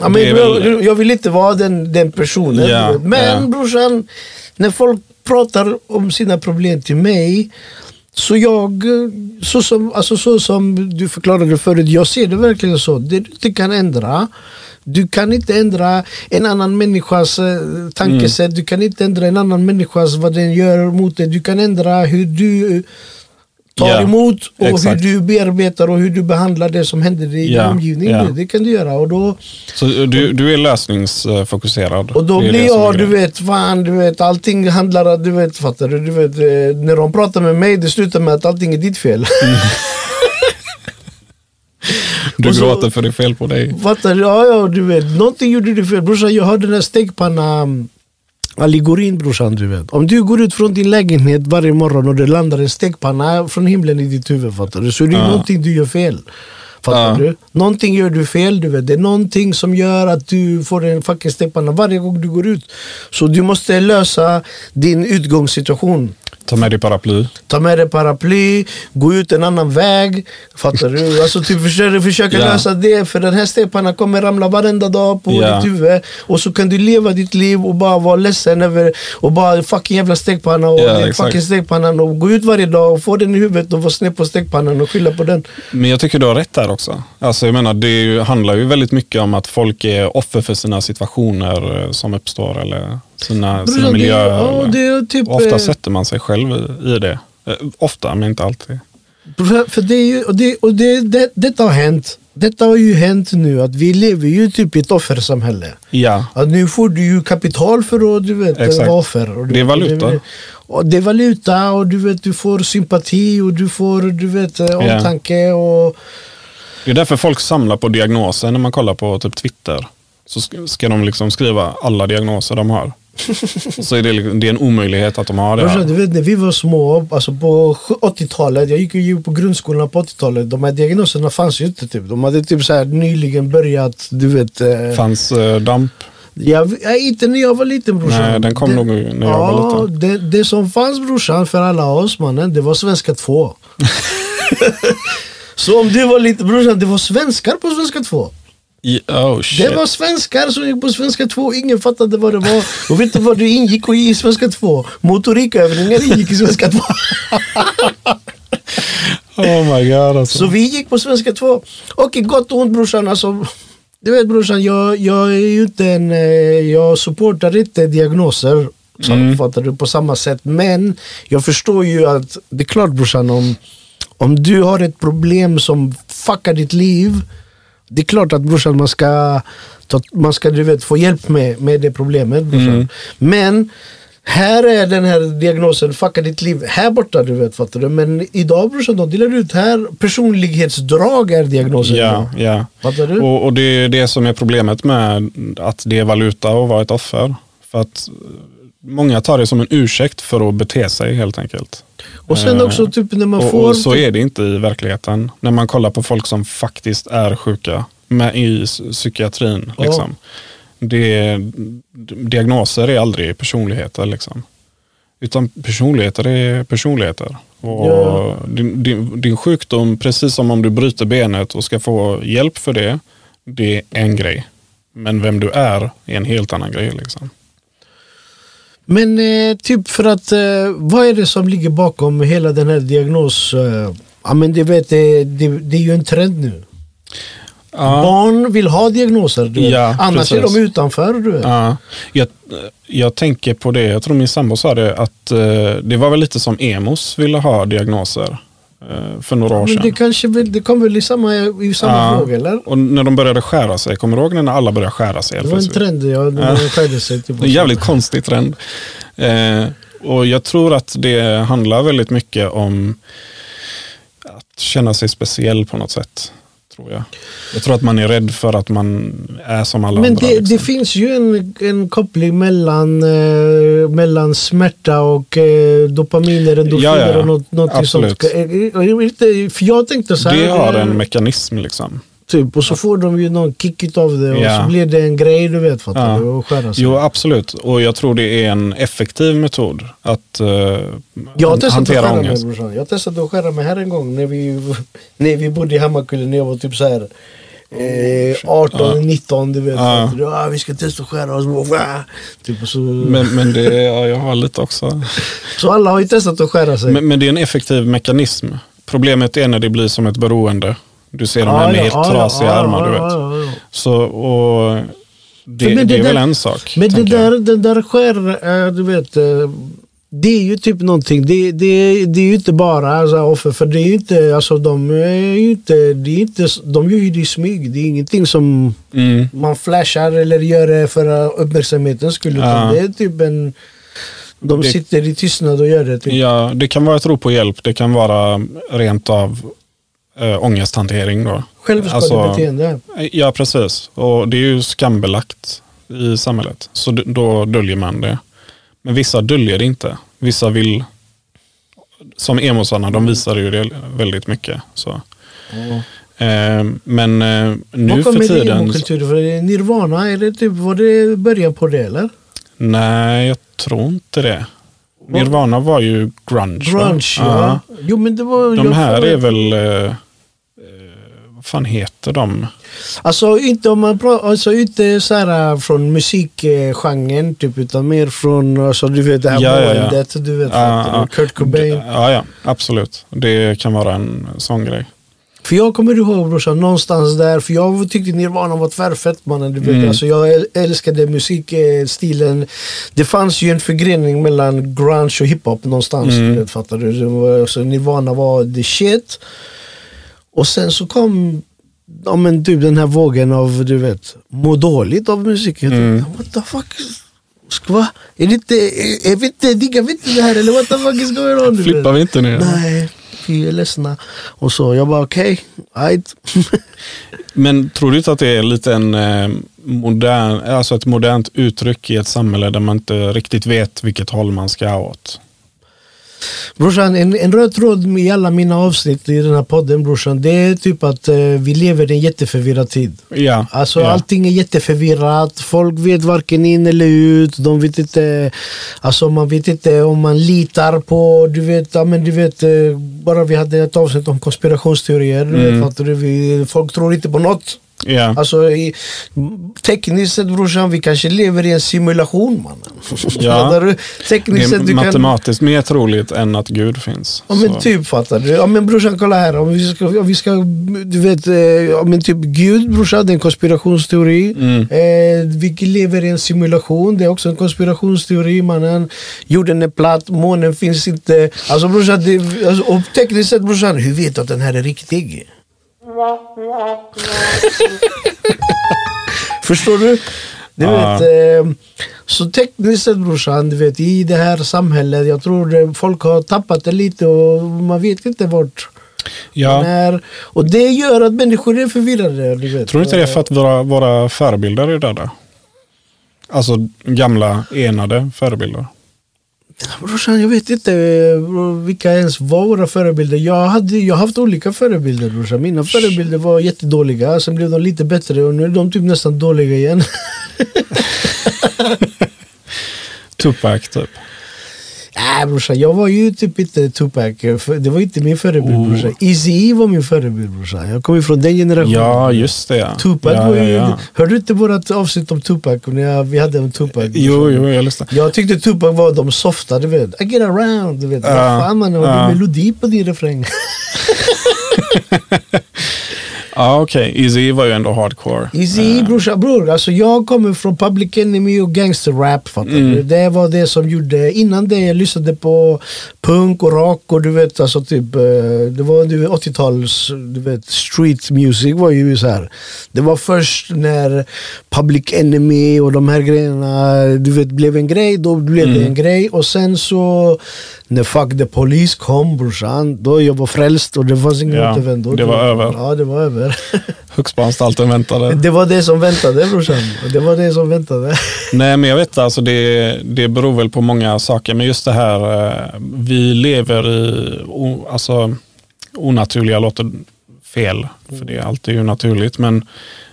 ja, men, Jag, vill inte vara den, den personen. Ja. Men ja. brorsan, när folk pratar om sina problem till mig så jag, så som, alltså så som du förklarade förut, jag ser det verkligen så. Det du inte kan ändra, du kan inte ändra en annan människas eh, tankesätt, du kan inte ändra en annan människas vad den gör mot dig. Du kan ändra hur du tar Ja, emot och exakt. hur du bearbetar och hur du behandlar det som händer i din Ja, omgivning. ja. Det, kan du göra. Och då, Så du, du är lösningsfokuserad? och då blir jag, du vet, fan, du vet, allting handlar, du vet, fattar du? du vet, eh, när de pratar med mig, det slutar med att allting är ditt fel. Du och så- gråter för det är fel på dig. Fattar du? Ja, ja, du vet. Någonting gjorde du fel. Brorsan, jag har den här stekpanna um, allegorin brorsan, du vet. Om du går ut från din lägenhet varje morgon och det landar en stekpanna från himlen i ditt huvud, fattar du? Så är det är Ja. någonting du gör fel. Fattar Ja. du? Någonting gör du fel, du vet. Det är någonting som gör att du får en fucking stekpanna varje gång du går ut. Så du måste lösa din utgångssituation. Ta med dig paraply. Ta med dig paraply, gå ut en annan väg. Fattar du? Alltså typ försöka, försöka Ja. lösa det. För den här stekpannan kommer ramla varenda dag på Ja. ditt huvud. Och så kan du leva ditt liv och bara vara ledsen över och bara fucking jävla stekpanna och exakt. fucking stekpannan och gå ut varje dag och få den i huvudet och vara sned på stekpannan och skylla på den. Men jag tycker du har rätt där också. Alltså jag menar, det ju, handlar ju väldigt mycket om att folk är offer för sina situationer eh, som uppstår eller sina, sina miljöer. ja, det är typ, ofta eh, sätter man sig själv i, det. Eh, Ofta, men inte alltid. För, det är ju, och det, och det, det, detta har hänt. Detta har ju hänt nu att vi lever ju typ i ett offersamhälle. Ja, Att nu får du ju kapital för att du vet, Exakt. vara offer. Och du, Det är valuta. Det, och det är valuta och du vet du får sympati och du får du vet eh, omtanke. Och, det är därför folk samlar på diagnoser när man kollar på typ Twitter. Så sk- ska de liksom skriva alla diagnoser de har. Så är det, liksom- det är en omöjlighet att de har det. Här. du vet när vi var små, alltså på sju- 80-talet, jag gick ju på grundskolan på 80-talet, de här diagnoserna fanns ju inte. Typ. De hade typ så här nyligen börjat, du vet. Eh, Fanns eh, DAMP? Jag, inte när jag var liten brorsan. Nej, den kom det, nog när jag ja, var liten. Det, det som fanns brorsan för alla oss mannen, det var svenska 2. Så om du var liten brorsan, det var svenskar på svenska 2. I, oh. Det var svenskar som gick på svenska 2, ingen fattade vad det var. Och vet du vad det ingick i svenska 2? Motorikövningar ingick i svenska 2. Oh my god alltså. Så vi gick på svenska 2. Och i gott och ont brorsan, alltså. Du vet brorsan, jag, jag är ju inte en, eh, jag supportar inte diagnoser. Så Mm. fattar du på samma sätt. Men jag förstår ju att det är klart brorsan om, om du har ett problem som fuckar ditt liv. Det är klart att brorsan man ska, ta, man ska du vet, få hjälp med, med det problemet brorsan. Mm. Men här är den här diagnosen, fucka ditt liv här borta du vet fattar du. Men idag brorsan de delar ut här, personlighetsdrag är diagnosen. Ja, ja. Fattar du? Och, och det är det som är problemet med att det är valuta och vara ett offer. För att många tar det som en ursäkt för att bete sig helt enkelt. Och sen Eh, också typ när man och, får... och så är det inte i verkligheten. När man kollar på folk som faktiskt är sjuka med, i psykiatrin. Ja. Liksom. Det, diagnoser är aldrig personligheter. Liksom. Utan personligheter är personligheter. Och Ja. din, din, din sjukdom, precis som om du bryter benet och ska få hjälp för det, det är en grej. Men vem du är är en helt annan grej. Liksom. Men eh, typ för att, eh, vad är det som ligger bakom hela den här diagnos... Eh, ja men det, vet, det, det, det är ju en trend nu. Ja. Barn vill ha diagnoser, du. Ja, annars är precis. de utanför. Du. Ja, jag, jag tänker på det, jag tror min sambo sa det, att eh, det var väl lite som emos ville ha diagnoser eh, för några år Men det, sedan. kanske, väl- det kom väl i samma, i samma Ja, fråga eller? Och när de började skära sig, kommer du ihåg när alla började skära sig? Det var en trend, ja. Skärde sig. Typ, en jävligt konstig trend. Eh, och jag tror att det handlar väldigt mycket om att känna sig speciell på något sätt. Tror jag. jag tror att man är rädd för att man är som alla Men andra. det, liksom. det finns ju en, en koppling mellan, eh, mellan smärta och eh, dopaminer, endorfiner Ja, ja. och något, något sånt. Eh, eh, inte- För jag tänkte så här, det har eh, en mekanism liksom. Typ, och så får de ju någon kick utav det och Ja. så blir det en grej du vet fattar Ja. du, och skära sig. Jo, absolut. Och jag tror det är en effektiv metod att uh, jag har att hantera skära mig ångest. brorsan. Jag testat att skära mig här en gång när vi, när vi bodde i Hammarkullen när jag var typ så här Eh, 18, 19 du vet. Ja. du? Ah, vi ska testa att skära oss. Och, typ, så, Men, men det, ja, jag har lite också. så alla har ju testat att skära sig. Men, men det är en effektiv mekanism. Problemet är när det blir som ett beroende. Du ser de här med helt trasiga armar. du vet. Så, och det, det, det är väl där- en sak. Men det tänker jag. där, den där skär, eh, du vet, eh, det är ju typ någonting. Det, det, det är ju inte bara alltså, offer, för det är ju inte, alltså de är ju inte, det är inte, de gör ju det i smyg. Det är ingenting som Mm. man flashar eller gör det för eh, uppmärksamhetens skull. Ja. det är typ en, de Det- sitter i tystnad och gör det. Typ. Ja, det kan vara ett rop på hjälp. Det kan vara rent av äh, ångesthantering. Då. Självskadebeteende. Ja, precis. Och det är ju skambelagt i samhället. Så då döljer man det. Men vissa döljer det inte. Vissa vill, som emosarna, de visar ju det väldigt mycket. Så. Eh, men eh, nu Vad för kommer det tiden... emokultur? För Nirvana, det typ, var det början på det eller? Nej, jag tror inte det. Nirvana var ju grunge. va? Grunge, ja. Jo, men det var... De här är väl... Eh, vad fan heter de? Alltså inte om man pratar, alltså inte så här äh, från musikgenren typ utan mer från, alltså du vet det här Ja, ja, ja. måendet, du vet Ja, ja. Kurt Cobain. Ja, ja, absolut. Det kan vara en sån grej. För jag kommer ihåg brorsan, någonstans där, för jag tyckte Nirvana var tvärfett mannen. Du vet. Mm. Alltså, jag äl- älskade musikstilen. Det fanns ju en förgrening mellan grunge och hiphop någonstans. Mm. Du vet, fattar du? Var, alltså, Nirvana var the shit. Och sen så kom ja, men, typ den här vågen av, du vet, må dåligt av musik. Jag Mm. What the fuck? Ska, va? Är det inte, är, är vi inte, diggar vi inte det här eller what the fuck is going on? Flippar vi inte nu? Nej, vi är ledsna. Och så jag bara okej, okay, Men tror du inte att det är lite en eh, modern, alltså ett modernt uttryck i ett samhälle där man inte riktigt vet vilket håll man ska åt? Brorsan, en, en röd tråd i alla mina avsnitt i den här podden brorsan, det är typ att eh, vi lever i en jätteförvirrad tid. Ja, Alltså ja. allting är jätteförvirrat, folk vet varken in eller ut, de vet inte, alltså man vet inte om man litar på, du vet, ja, men du vet, eh, bara vi hade ett avsnitt om konspirationsteorier, vet, Mm. du, vi, folk tror inte på något. Ja. Alltså i, tekniskt sett brorsan, vi kanske lever i en simulation mannen. Ja. Du? Det Tekniskt är sett, du kan... matematiskt mer troligt än att Gud finns. Ja men Så- typ fattar du. Ja men brorsan kolla här. Om vi ska, om vi ska du vet, eh, ja, men typ Gud brorsan det är en konspirationsteori. Mm. Eh, vi lever i en simulation, det är också en konspirationsteori mannen. Jorden är platt, månen finns inte. Alltså brorsan, det, alltså, och tekniskt sett brorsan, hur vet du att den här är riktig? Förstår du? Du vet, eh, så tekniskt sett brorsan, du vet, i det här samhället, jag tror eh, folk har tappat det lite och man vet inte vart Ja. är. Och det gör att människor är förvirrade. Du vet. Tror du inte det är för att våra, våra förebilder är döda? Alltså gamla enade förebilder. Brorsan, jag vet inte eh, vilka ens var våra förebilder. Jag, hade, jag har haft olika förebilder brorsan. Mina förebilder var jättedåliga, sen blev de lite bättre och nu är de typ nästan dåliga igen. Tupac typ. Nej brorsan, jag var ju typ inte Tupac. Det var inte min förebild Oh. brorsan. Eazy-E var min förebild brorsan. Jag kommer från den generationen. Ja, just det. ja. Tupac ja, var ju... ja. Hörde du inte vårat avsnitt om Tupac? När jag, vi hade en Tupac. Jo, jo, jag lyssnar. Jag tyckte Tupac var de softa, du vet. I get around, du vet. Ja, Vad fan man, har ja. melodi på din refräng? Ja, okej. Easy var ju ändå hardcore. Easy brorsa, bror. Alltså jag kommer från Public Enemy och gangsterrap. Mm. Det var det som gjorde, innan det jag lyssnade på punk och rock och du vet alltså typ, eh, det var du vet, 80-tals, du vet street music var ju så här. Det var först när Public Enemy och de här grejerna, du vet blev en grej, då blev Mm. det en grej och sen så när Fuck the Police kom brorsan, då jag var frälst och det fanns ingen Ja, återvändo. det var över. Ja det var över. Högst på anstalten väntade. Det var det som väntade brorsan. Det var det som väntade. Nej, men jag vet alltså det, det beror väl på många saker. Men just det här, eh, vi lever i, alltså onaturliga låter fel, för det är alltid ju naturligt. Men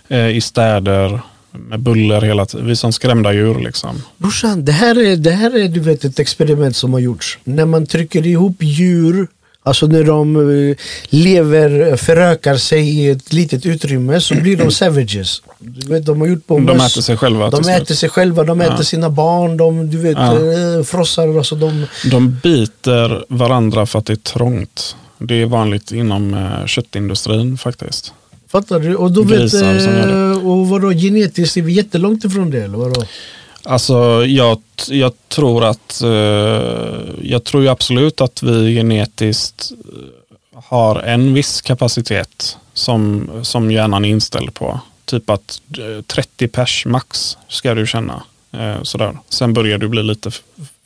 eh, i städer med buller hela tiden. Vi är som skrämda djur liksom. Brorsan, det här är, det här är du vet, ett experiment som har gjorts. När man trycker ihop djur, alltså när de eh, lever, förökar sig i ett litet utrymme så blir de savages. Du vet, de har gjort på De äter sig själva De slut. äter sig själva, de äter sina barn, de du vet, Ja. eh, frossar. Alltså de, De biter varandra för att det är trångt. Det är vanligt inom eh, köttindustrin faktiskt. Fattar du? Och, då vet, eh, och vadå, genetiskt är vi jättelångt ifrån det eller vadå? Alltså jag, jag tror att eh, jag tror ju absolut att vi genetiskt eh, har en viss kapacitet som, som hjärnan är inställd på. Typ att eh, 30 pers max ska du känna. Eh, sådär. Sen börjar du bli lite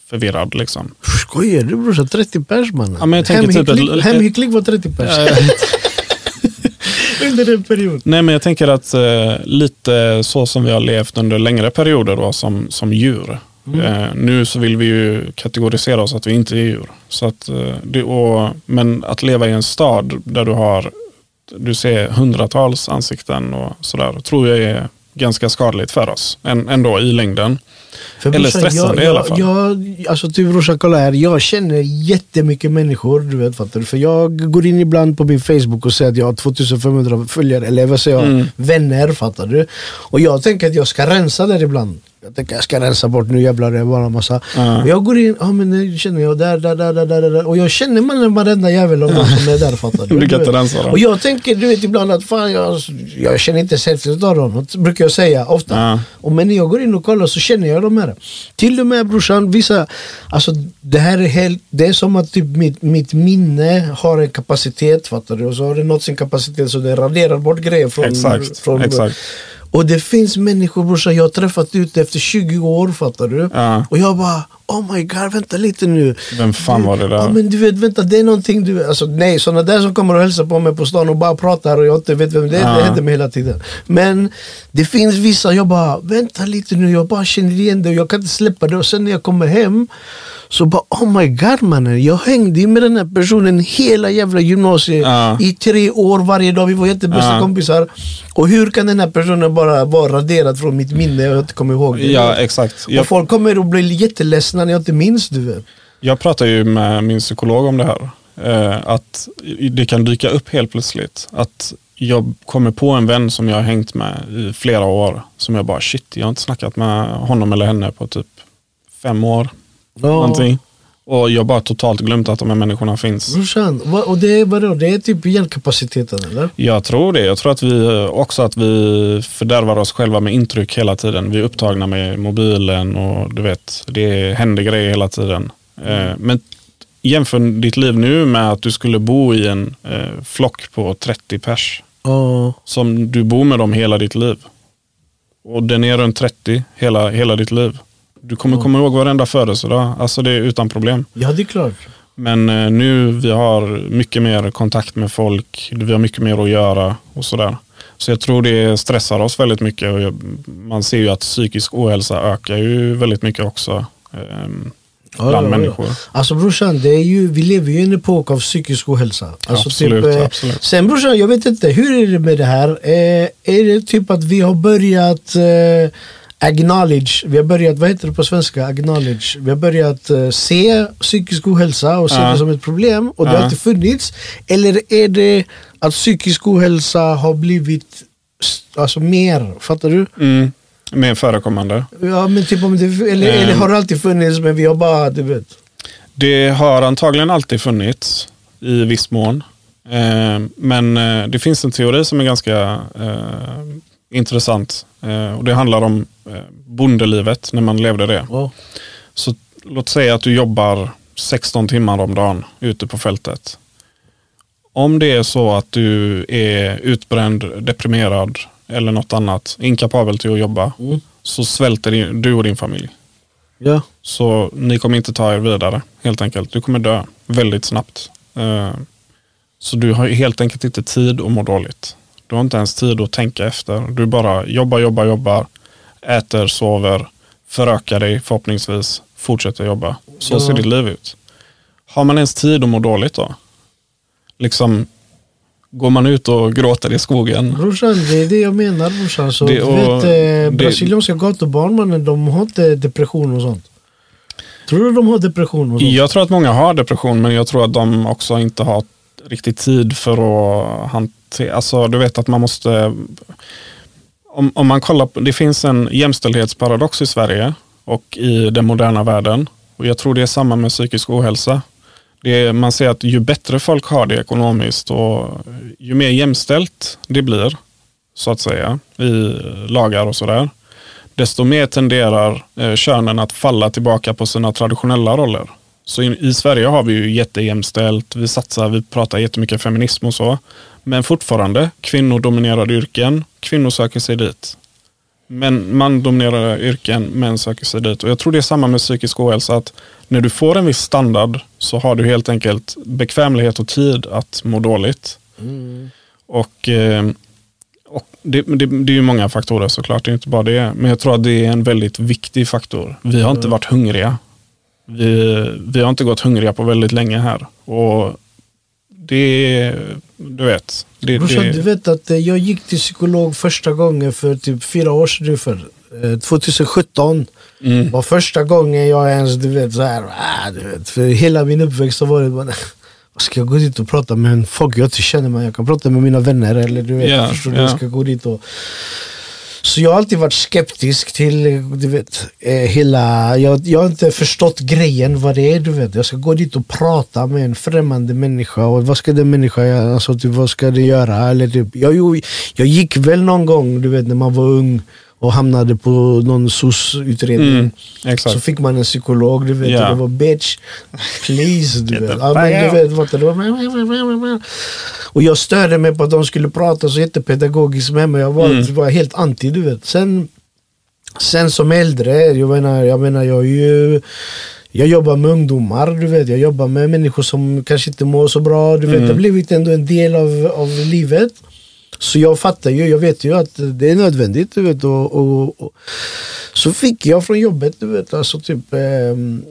förvirrad liksom. Skojar du brorsan? 30 pers mannen? Ja, jag tänker typ ett- var 30 pers. Under en period. Nej men jag tänker att eh, lite så som vi har levt under längre perioder då, som, som djur. Eh, nu så vill vi ju kategorisera oss att vi inte är djur. Så att, eh, och, men att leva i en stad där du har du ser hundratals ansikten och sådär, tror jag är ganska skadligt för oss än- ändå i längden. För Eller brorsan, stressande jag, i alla fall. Jag, alltså typ brorsan kolla här, jag känner jättemycket människor, du vet fattar du? För jag går in ibland på min Facebook och säger att jag har 2500 följare, eller vad säger jag, Mm. vänner fattar du? Och jag tänker att jag ska rensa där ibland. Jag tänker jag ska rensa bort, nu jävlar det är bara massa. Och jag går in, ja men nu känner jag där, där, där, där, där, där. Och jag känner man varenda jävel av dem som är där fattar du? Du kan inte rensa dem. Och jag tänker du vet ibland att fan jag, jag känner inte hälften av dem, brukar jag säga ofta. Ja. Och men när jag går in och kollar så känner jag de här. Till och med brorsan, vissa, alltså det här är helt, det är som att typ mitt, mitt minne har en kapacitet fattar du? Och så har det nått sin kapacitet så det raderar bort grejer från... Exakt, från exakt. Och det finns människor brorsan jag har träffat ute efter 20 år fattar du? Ja. Och jag bara Oh my god, vänta lite nu. Vem fan var det där? Ja men du vet, vänta det är någonting du alltså nej sådana där som kommer och hälsar på mig på stan och bara pratar och jag inte vet vem det är, Ja. det händer mig hela tiden. Men det finns vissa, jag bara vänta lite nu, jag bara känner igen det och jag kan inte släppa det och sen när jag kommer hem så bara oh my god mannen, jag hängde med den här personen hela jävla gymnasiet Ja. i tre år varje dag, vi var jättebästa Ja. kompisar. Och hur kan den här personen bara vara raderad från mitt minne och jag inte kommer ihåg det? Ja, exakt. Och Jag, folk kommer att bli jätteledsna när jag inte minns du vet. jag pratar ju med min psykolog om det här. Eh, att det kan dyka upp helt plötsligt. Att jag kommer på en vän som jag har hängt med i flera år. Som jag bara, shit, jag har inte snackat med honom eller henne på typ fem år. Någonting. Och jag har bara totalt glömt att de här människorna finns. Brorsan, och det är vadå? Det är typ hjärnkapaciteten eller? Jag tror det. Jag tror att vi också att vi fördärvar oss själva med intryck hela tiden. Vi är upptagna med mobilen och du vet, det händer grejer hela tiden. Eh, Men jämför ditt liv nu med att du skulle bo i en eh, flock på 30 pers. Ja. Som du bor med dem hela ditt liv. Och den är runt 30 hela, hela ditt liv. Du kommer komma ihåg varenda födelsedag. Alltså det är utan problem. ja, det är klart. Men eh, nu vi har mycket mer kontakt med folk, vi har mycket mer att göra och sådär. Så jag tror det stressar oss väldigt mycket. Och man ser ju att psykisk ohälsa ökar ju väldigt mycket också ehm, Ja, bland ja, ja. människor. Alltså brorsan, det är ju, vi lever ju i en epok av psykisk ohälsa. Alltså, Absolut, typ, eh, absolut. Sen brorsan, jag vet inte, hur är det med det här? Eh, är det typ att vi har börjat eh, acknowledge, vi har börjat, vad heter det på svenska? Acknowledge. Vi har börjat eh, se psykisk ohälsa och se Ja. det som ett problem och det har alltid funnits. Eller är det att psykisk ohälsa har blivit alltså mer, fattar du? Mm. Mer förekommande. Ja men typ om det, eller, Ehm. eller har det alltid funnits men vi har bara, du vet. Det har antagligen alltid funnits i viss mån. Eh, men eh, det finns en teori som är ganska eh, intressant. Eh, och det handlar om eh, bondelivet när man levde det. Ja. Så låt säga att du jobbar 16 timmar om dagen ute på fältet. Om det är så att du är utbränd, deprimerad eller något annat, inkapabel till att jobba, Mm. så svälter du och din familj. Ja. Så ni kommer inte ta er vidare helt enkelt. Du kommer dö väldigt snabbt. Eh, Så du har helt enkelt inte tid att må dåligt. Du har inte ens tid att tänka efter. Du bara jobbar, jobbar, jobbar, äter, sover, förökar dig förhoppningsvis, fortsätter jobba. Så Ja. ser ditt liv ut. Har man ens tid att må dåligt då? Liksom, går man ut och gråter i skogen? Brorsan, det är det jag menar brorsan. Så, Det- och vet, eh, brasilianska gatubarn mannen, de har inte depression och sånt. Tror du de har depression och sånt? Jag tror att många har depression, men jag tror att de också inte har riktigt tid för att hantera, alltså du vet att man måste, om, om man kollar på, det finns en jämställdhetsparadox i Sverige och i den moderna världen. Och jag tror det är samma med psykisk ohälsa. Det är, man ser att ju bättre folk har det ekonomiskt och ju mer jämställt det blir, så att säga, i lagar och sådär, desto mer tenderar eh, könen att falla tillbaka på sina traditionella roller. Så i, i Sverige har vi ju jättejämställt, vi satsar, vi pratar jättemycket feminism och så. Men fortfarande, kvinnodominerade yrken, kvinnor söker sig dit. Men mandominerade yrken, män söker sig dit. Och jag tror det är samma med psykisk ohälsa, att när du får en viss standard så har du helt enkelt bekvämlighet och tid att må dåligt. Och, eh, och det, det, det är ju många faktorer såklart, det är inte bara det. Men jag tror att det är en väldigt viktig faktor. Vi har inte varit hungriga. Vi, vi har inte gått hungriga på väldigt länge här. Och Det, du vet. Det, Brorsan, det, du vet att eh, jag gick till psykolog första gången för typ fyra år sedan ungefär. Eh, 2017 Mm. var första gången jag ens, du vet, så här, ah, du vet, för hela min uppväxt har varit bara, ska jag gå dit och prata med en folk jag inte känner? Man. Jag kan prata med mina vänner eller du vet, Ja, förstår du? ja. Jag ska gå dit och så jag har alltid varit skeptisk till du vet, eh, hela, jag, jag har inte förstått grejen vad det är. Du vet. Jag ska gå dit och prata med en främmande människa och vad ska den människan göra? Alltså, typ, vad ska den göra? Eller, typ, jag, jag gick väl någon gång du vet, när man var ung och hamnade på någon SOS-utredning. Mm. Så fick man en psykolog, du vet, Ja. och det var bitch, please. Du vet. Ja, men, du vet vad det var. Och jag störde mig på att de skulle prata så jättepedagogiskt med mig. Jag var, Mm. var helt anti, du vet. Sen, sen som äldre, jag menar, jag menar, jag är ju jag jobbar med ungdomar, du vet. Jag jobbar med människor som kanske inte mår så bra. Du vet. Mm. Det har blivit ändå en del av, av livet. Så jag fattar ju, jag vet ju att det är nödvändigt. Du vet, och, och, och. Så fick jag från jobbet, du vet, alltså typ, ehm,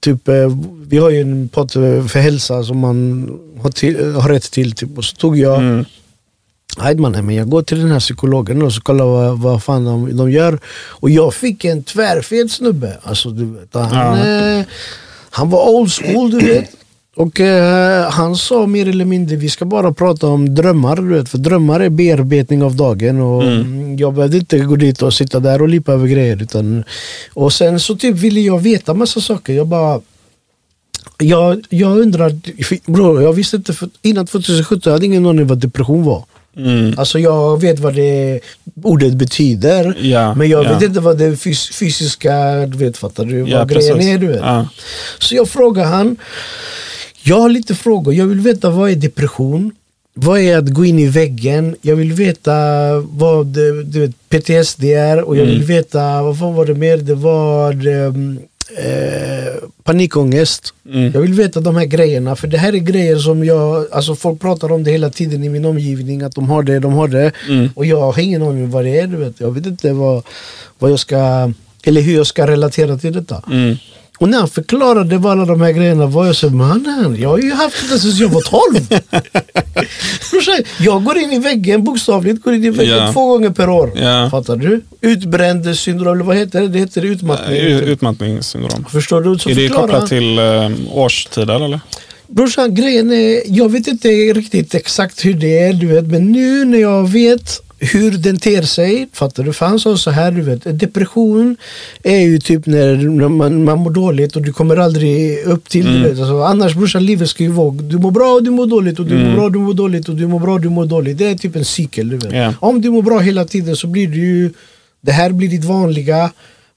typ eh, vi har ju en pott för hälsa som man har, till, har rätt till. Typ. Och så tog jag, Mm. nej man, men jag går till den här psykologen och så kollar vad, vad fan de, de gör. Och jag fick en tvärfet snubbe. Alltså, du vet, han, eh, han var old school, du vet. Och eh, han sa mer eller mindre, vi ska bara prata om drömmar, du vet. För drömmar är bearbetning av dagen. Och mm. Jag behövde inte gå dit och sitta där och lipa över grejer. Utan, och sen så typ ville jag veta massa saker. Jag bara jag, jag undrar, bro, jag visste inte, för, innan 2017 jag hade ingen aning vad depression var. Mm. Alltså jag vet vad det ordet betyder, Ja, men jag ja. vet inte vad det fys fysiska, du vet, fattar du? Ja, vad grejen precis. är, du vet. Ja. Så jag frågar han, jag har lite frågor, jag vill veta vad är depression? Vad är att gå in i väggen? Jag vill veta vad du vet, PTSD är och jag vill Mm. veta, vad fan var det mer? Det var ehm, eh, panikångest. Mm. Jag vill veta de här grejerna för det här är grejer som jag, alltså folk pratar om det hela tiden i min omgivning att de har det, de har det. Mm. Och jag har ingen aning vad det är. Du vet. Jag vet inte vad, vad jag ska, eller hur jag ska relatera till detta. Mm. Och när han förklarade vad alla de här grejerna var jag så mannen, jag har ju haft det sedan jag var 12. Brorsan, jag går in i väggen, bokstavligt går in i väggen Ja. två gånger per år. Ja. Fattar du? Utbränd syndrom, eller vad heter det? Det heter utmattning. U- Utmattningssyndrom. Förstår du? Så Är det kopplat till eh, årstider eller? Brorsan, grejen är, jag vet inte riktigt exakt hur det är, du vet, men nu när jag vet hur den ter sig, fattar du? Han sa så här, du vet, depression är ju typ när man, man mår dåligt och du kommer aldrig upp till Mm. du vet. Alltså, annars brorsan, livet ska ju vara, du mår bra och du mår dåligt och du Mm. mår bra du mår dåligt och du mår bra och du mår dåligt. Det är typ en cykel, du vet. Ja. Om du mår bra hela tiden så blir du ju, det här blir ditt vanliga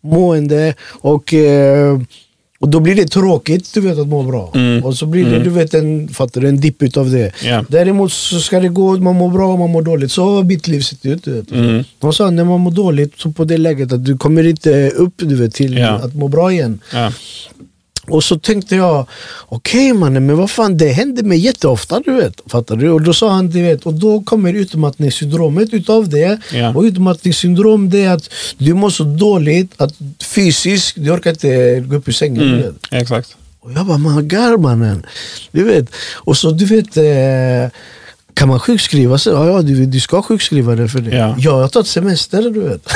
mående och eh, och då blir det tråkigt du vet att må bra. Mm. Och så blir det Mm. du vet en, fattar du, en dipp utav det. Ja. Däremot så ska det gå, man mår bra och man mår dåligt. Så har mitt liv sett ut. Mm. De sa när man mår dåligt så på det läget att du kommer inte upp du vet, till Ja. att må bra igen. Ja. Och så tänkte jag, okej mannen, men vad fan det händer mig jätteofta du vet. Fattar du? Och då sa han, du vet, och då kommer utmattningssyndromet utav det. Ja. Och utmattningssyndrom det är att du mår så dåligt att fysiskt, du orkar inte gå upp ur sängen. Mm. Exakt. Och jag bara, man gar mannen. Du vet. Och så du vet, eh, kan man sjukskriva sig? Ja, ja du, du ska sjukskriva dig för det. Ja. Jag har tagit semester du vet.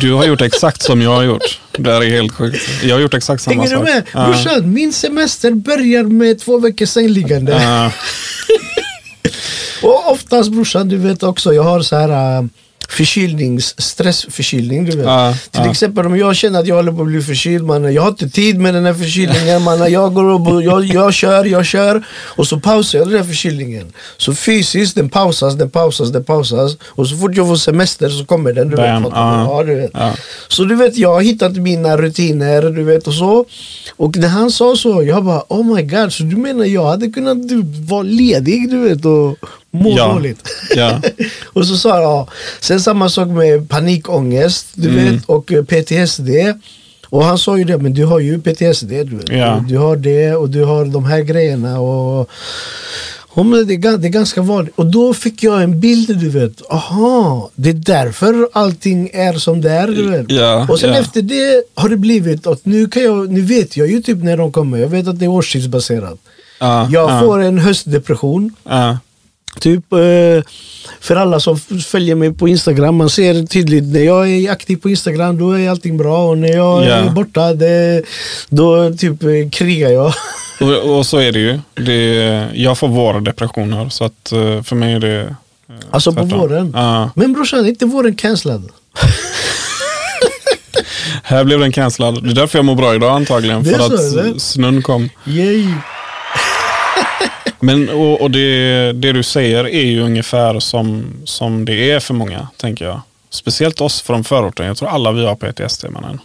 Du har gjort exakt som jag har gjort. Det här är helt sjukt. Jag har gjort exakt samma Hänger du sak. med? Ja. Brorsan, min semester börjar med två veckors sängliggande. Ja. Och oftast brorsan, du vet också, jag har så här äh, förkylnings, stressförkylning. Du vet. Ja, Till ja. exempel om jag känner att jag håller på att bli förkyld, man, jag har inte tid med den här förkylningen. Man, jag, går och, jag, jag kör, jag kör och så pausar jag den här förkylningen. Så fysiskt, den pausas, den pausas, den pausas. Och så fort jag får semester så kommer den. Du Bam, vet, ja, du vet. Så du vet, jag har hittat mina rutiner du vet och så. Och när han sa så, jag bara oh my god, så du menar jag hade kunnat du, vara ledig du vet och må Ja. dåligt? Ja. och så sa jag, ja. Sen samma sak med panikångest du Mm. vet och eh, PTSD. Och han sa ju det, men du har ju PTSD du vet. Ja. Du har det och du har de här grejerna och men det, är, det är ganska vanligt. Och då fick jag en bild, du vet. Aha, det är därför allting är som det är, du vet. Ja, och sen ja. efter det har det blivit att nu, kan jag, nu vet jag ju typ när de kommer. Jag vet att det är årstidsbaserat. Ja, Jag ja, får en höstdepression. Typ eh, för alla som följer mig på Instagram, man ser tydligt när jag är aktiv på Instagram då är allting bra och när jag Ja. är borta det, då typ eh, krigar jag. Och, och så är det ju. Det, jag får vårdepressioner så att eh, för mig är det Alltså på våren. Ja. Men brorsan, är inte våren cancellad? Här blev den cancellad. Det är därför jag mår bra idag antagligen. För så, eller? att snön kom. Yay. Men och, och det, det du säger är ju ungefär som, som det är för många, tänker jag. Speciellt oss från förorten. Jag tror alla vi har PTSD mannen.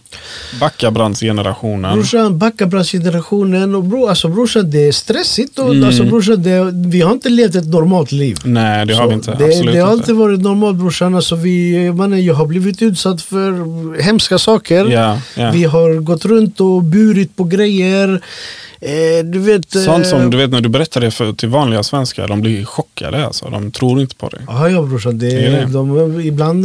Backabrandsgenerationen. Brorsan, backabrassgenerationen och bro, alltså brorsan det är stressigt. Och, Mm. alltså, brorsan, det, vi har inte levt ett normalt liv. Nej, det har Så vi inte. Det, Absolut det har inte. varit normalt brorsan. Alltså, vi, mannen, jag har blivit utsatt för hemska saker. Ja, ja. Vi har gått runt och burit på grejer. Eh, du vet... Sånt eh, som du vet när du berättar det för, till vanliga svenskar, de blir chockade alltså. De tror inte på det. Ja, ja brorsan. Det, Det är det. De, ibland,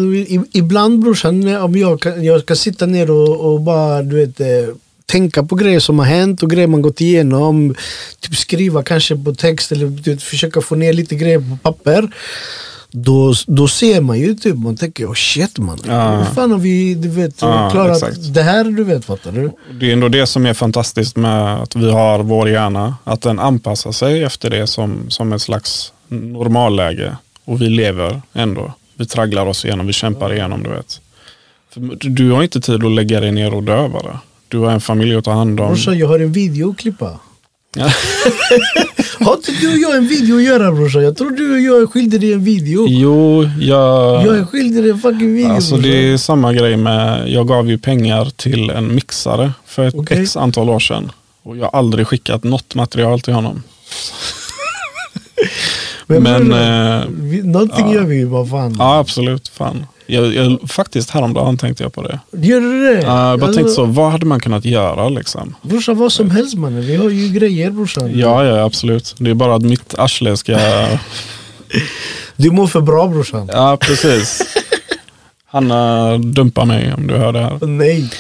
ibland brorsan, om jag kan, jag kan sitta ner och, och bara du vet, eh, tänka på grejer som har hänt och grejer man gått igenom. Typ skriva kanske på text eller vet, försöka få ner lite grejer på papper. Då, då ser man ju typ, man tänker oh shit man. Ja. Hur fan har vi du vet, Ja, klarat exakt. det här? Du vet, fattar du? Det är ändå det som är fantastiskt med att vi har vår hjärna. Att den anpassar sig efter det som, som ett slags normalläge. Och vi lever ändå. Vi tragglar oss igenom, vi kämpar igenom, du vet. För du har inte tid att lägga dig ner och dö bara. Du har en familj att ta hand om. Brorsan, jag har en video att klippa. Har inte du och jag en video att göra brorsan? Jag tror du och jag är skyldiga dig en video. Jo, jag... Jag är skyldig dig en fucking video Alltså brorsan. det är samma grej med, jag gav ju pengar till en mixare för ett Okej. x antal år sedan. Och jag har aldrig skickat något material till honom. Men, brorsan, eh, vi, någonting ja. gör vi ju, vad fan. ja absolut, fan. Jag, jag, faktiskt häromdagen tänkte jag på det. Gör du det? Ja, jag bara Alltså, tänkte så, vad hade man kunnat göra liksom? Brorsan, vad som helst mannen. Vi har ju grejer brorsan. Ja, ja absolut. Det är bara att mitt arsle ska... Du mår för bra brorsan. Ja, precis. Hanna dumpar mig om du hör det här. Nej.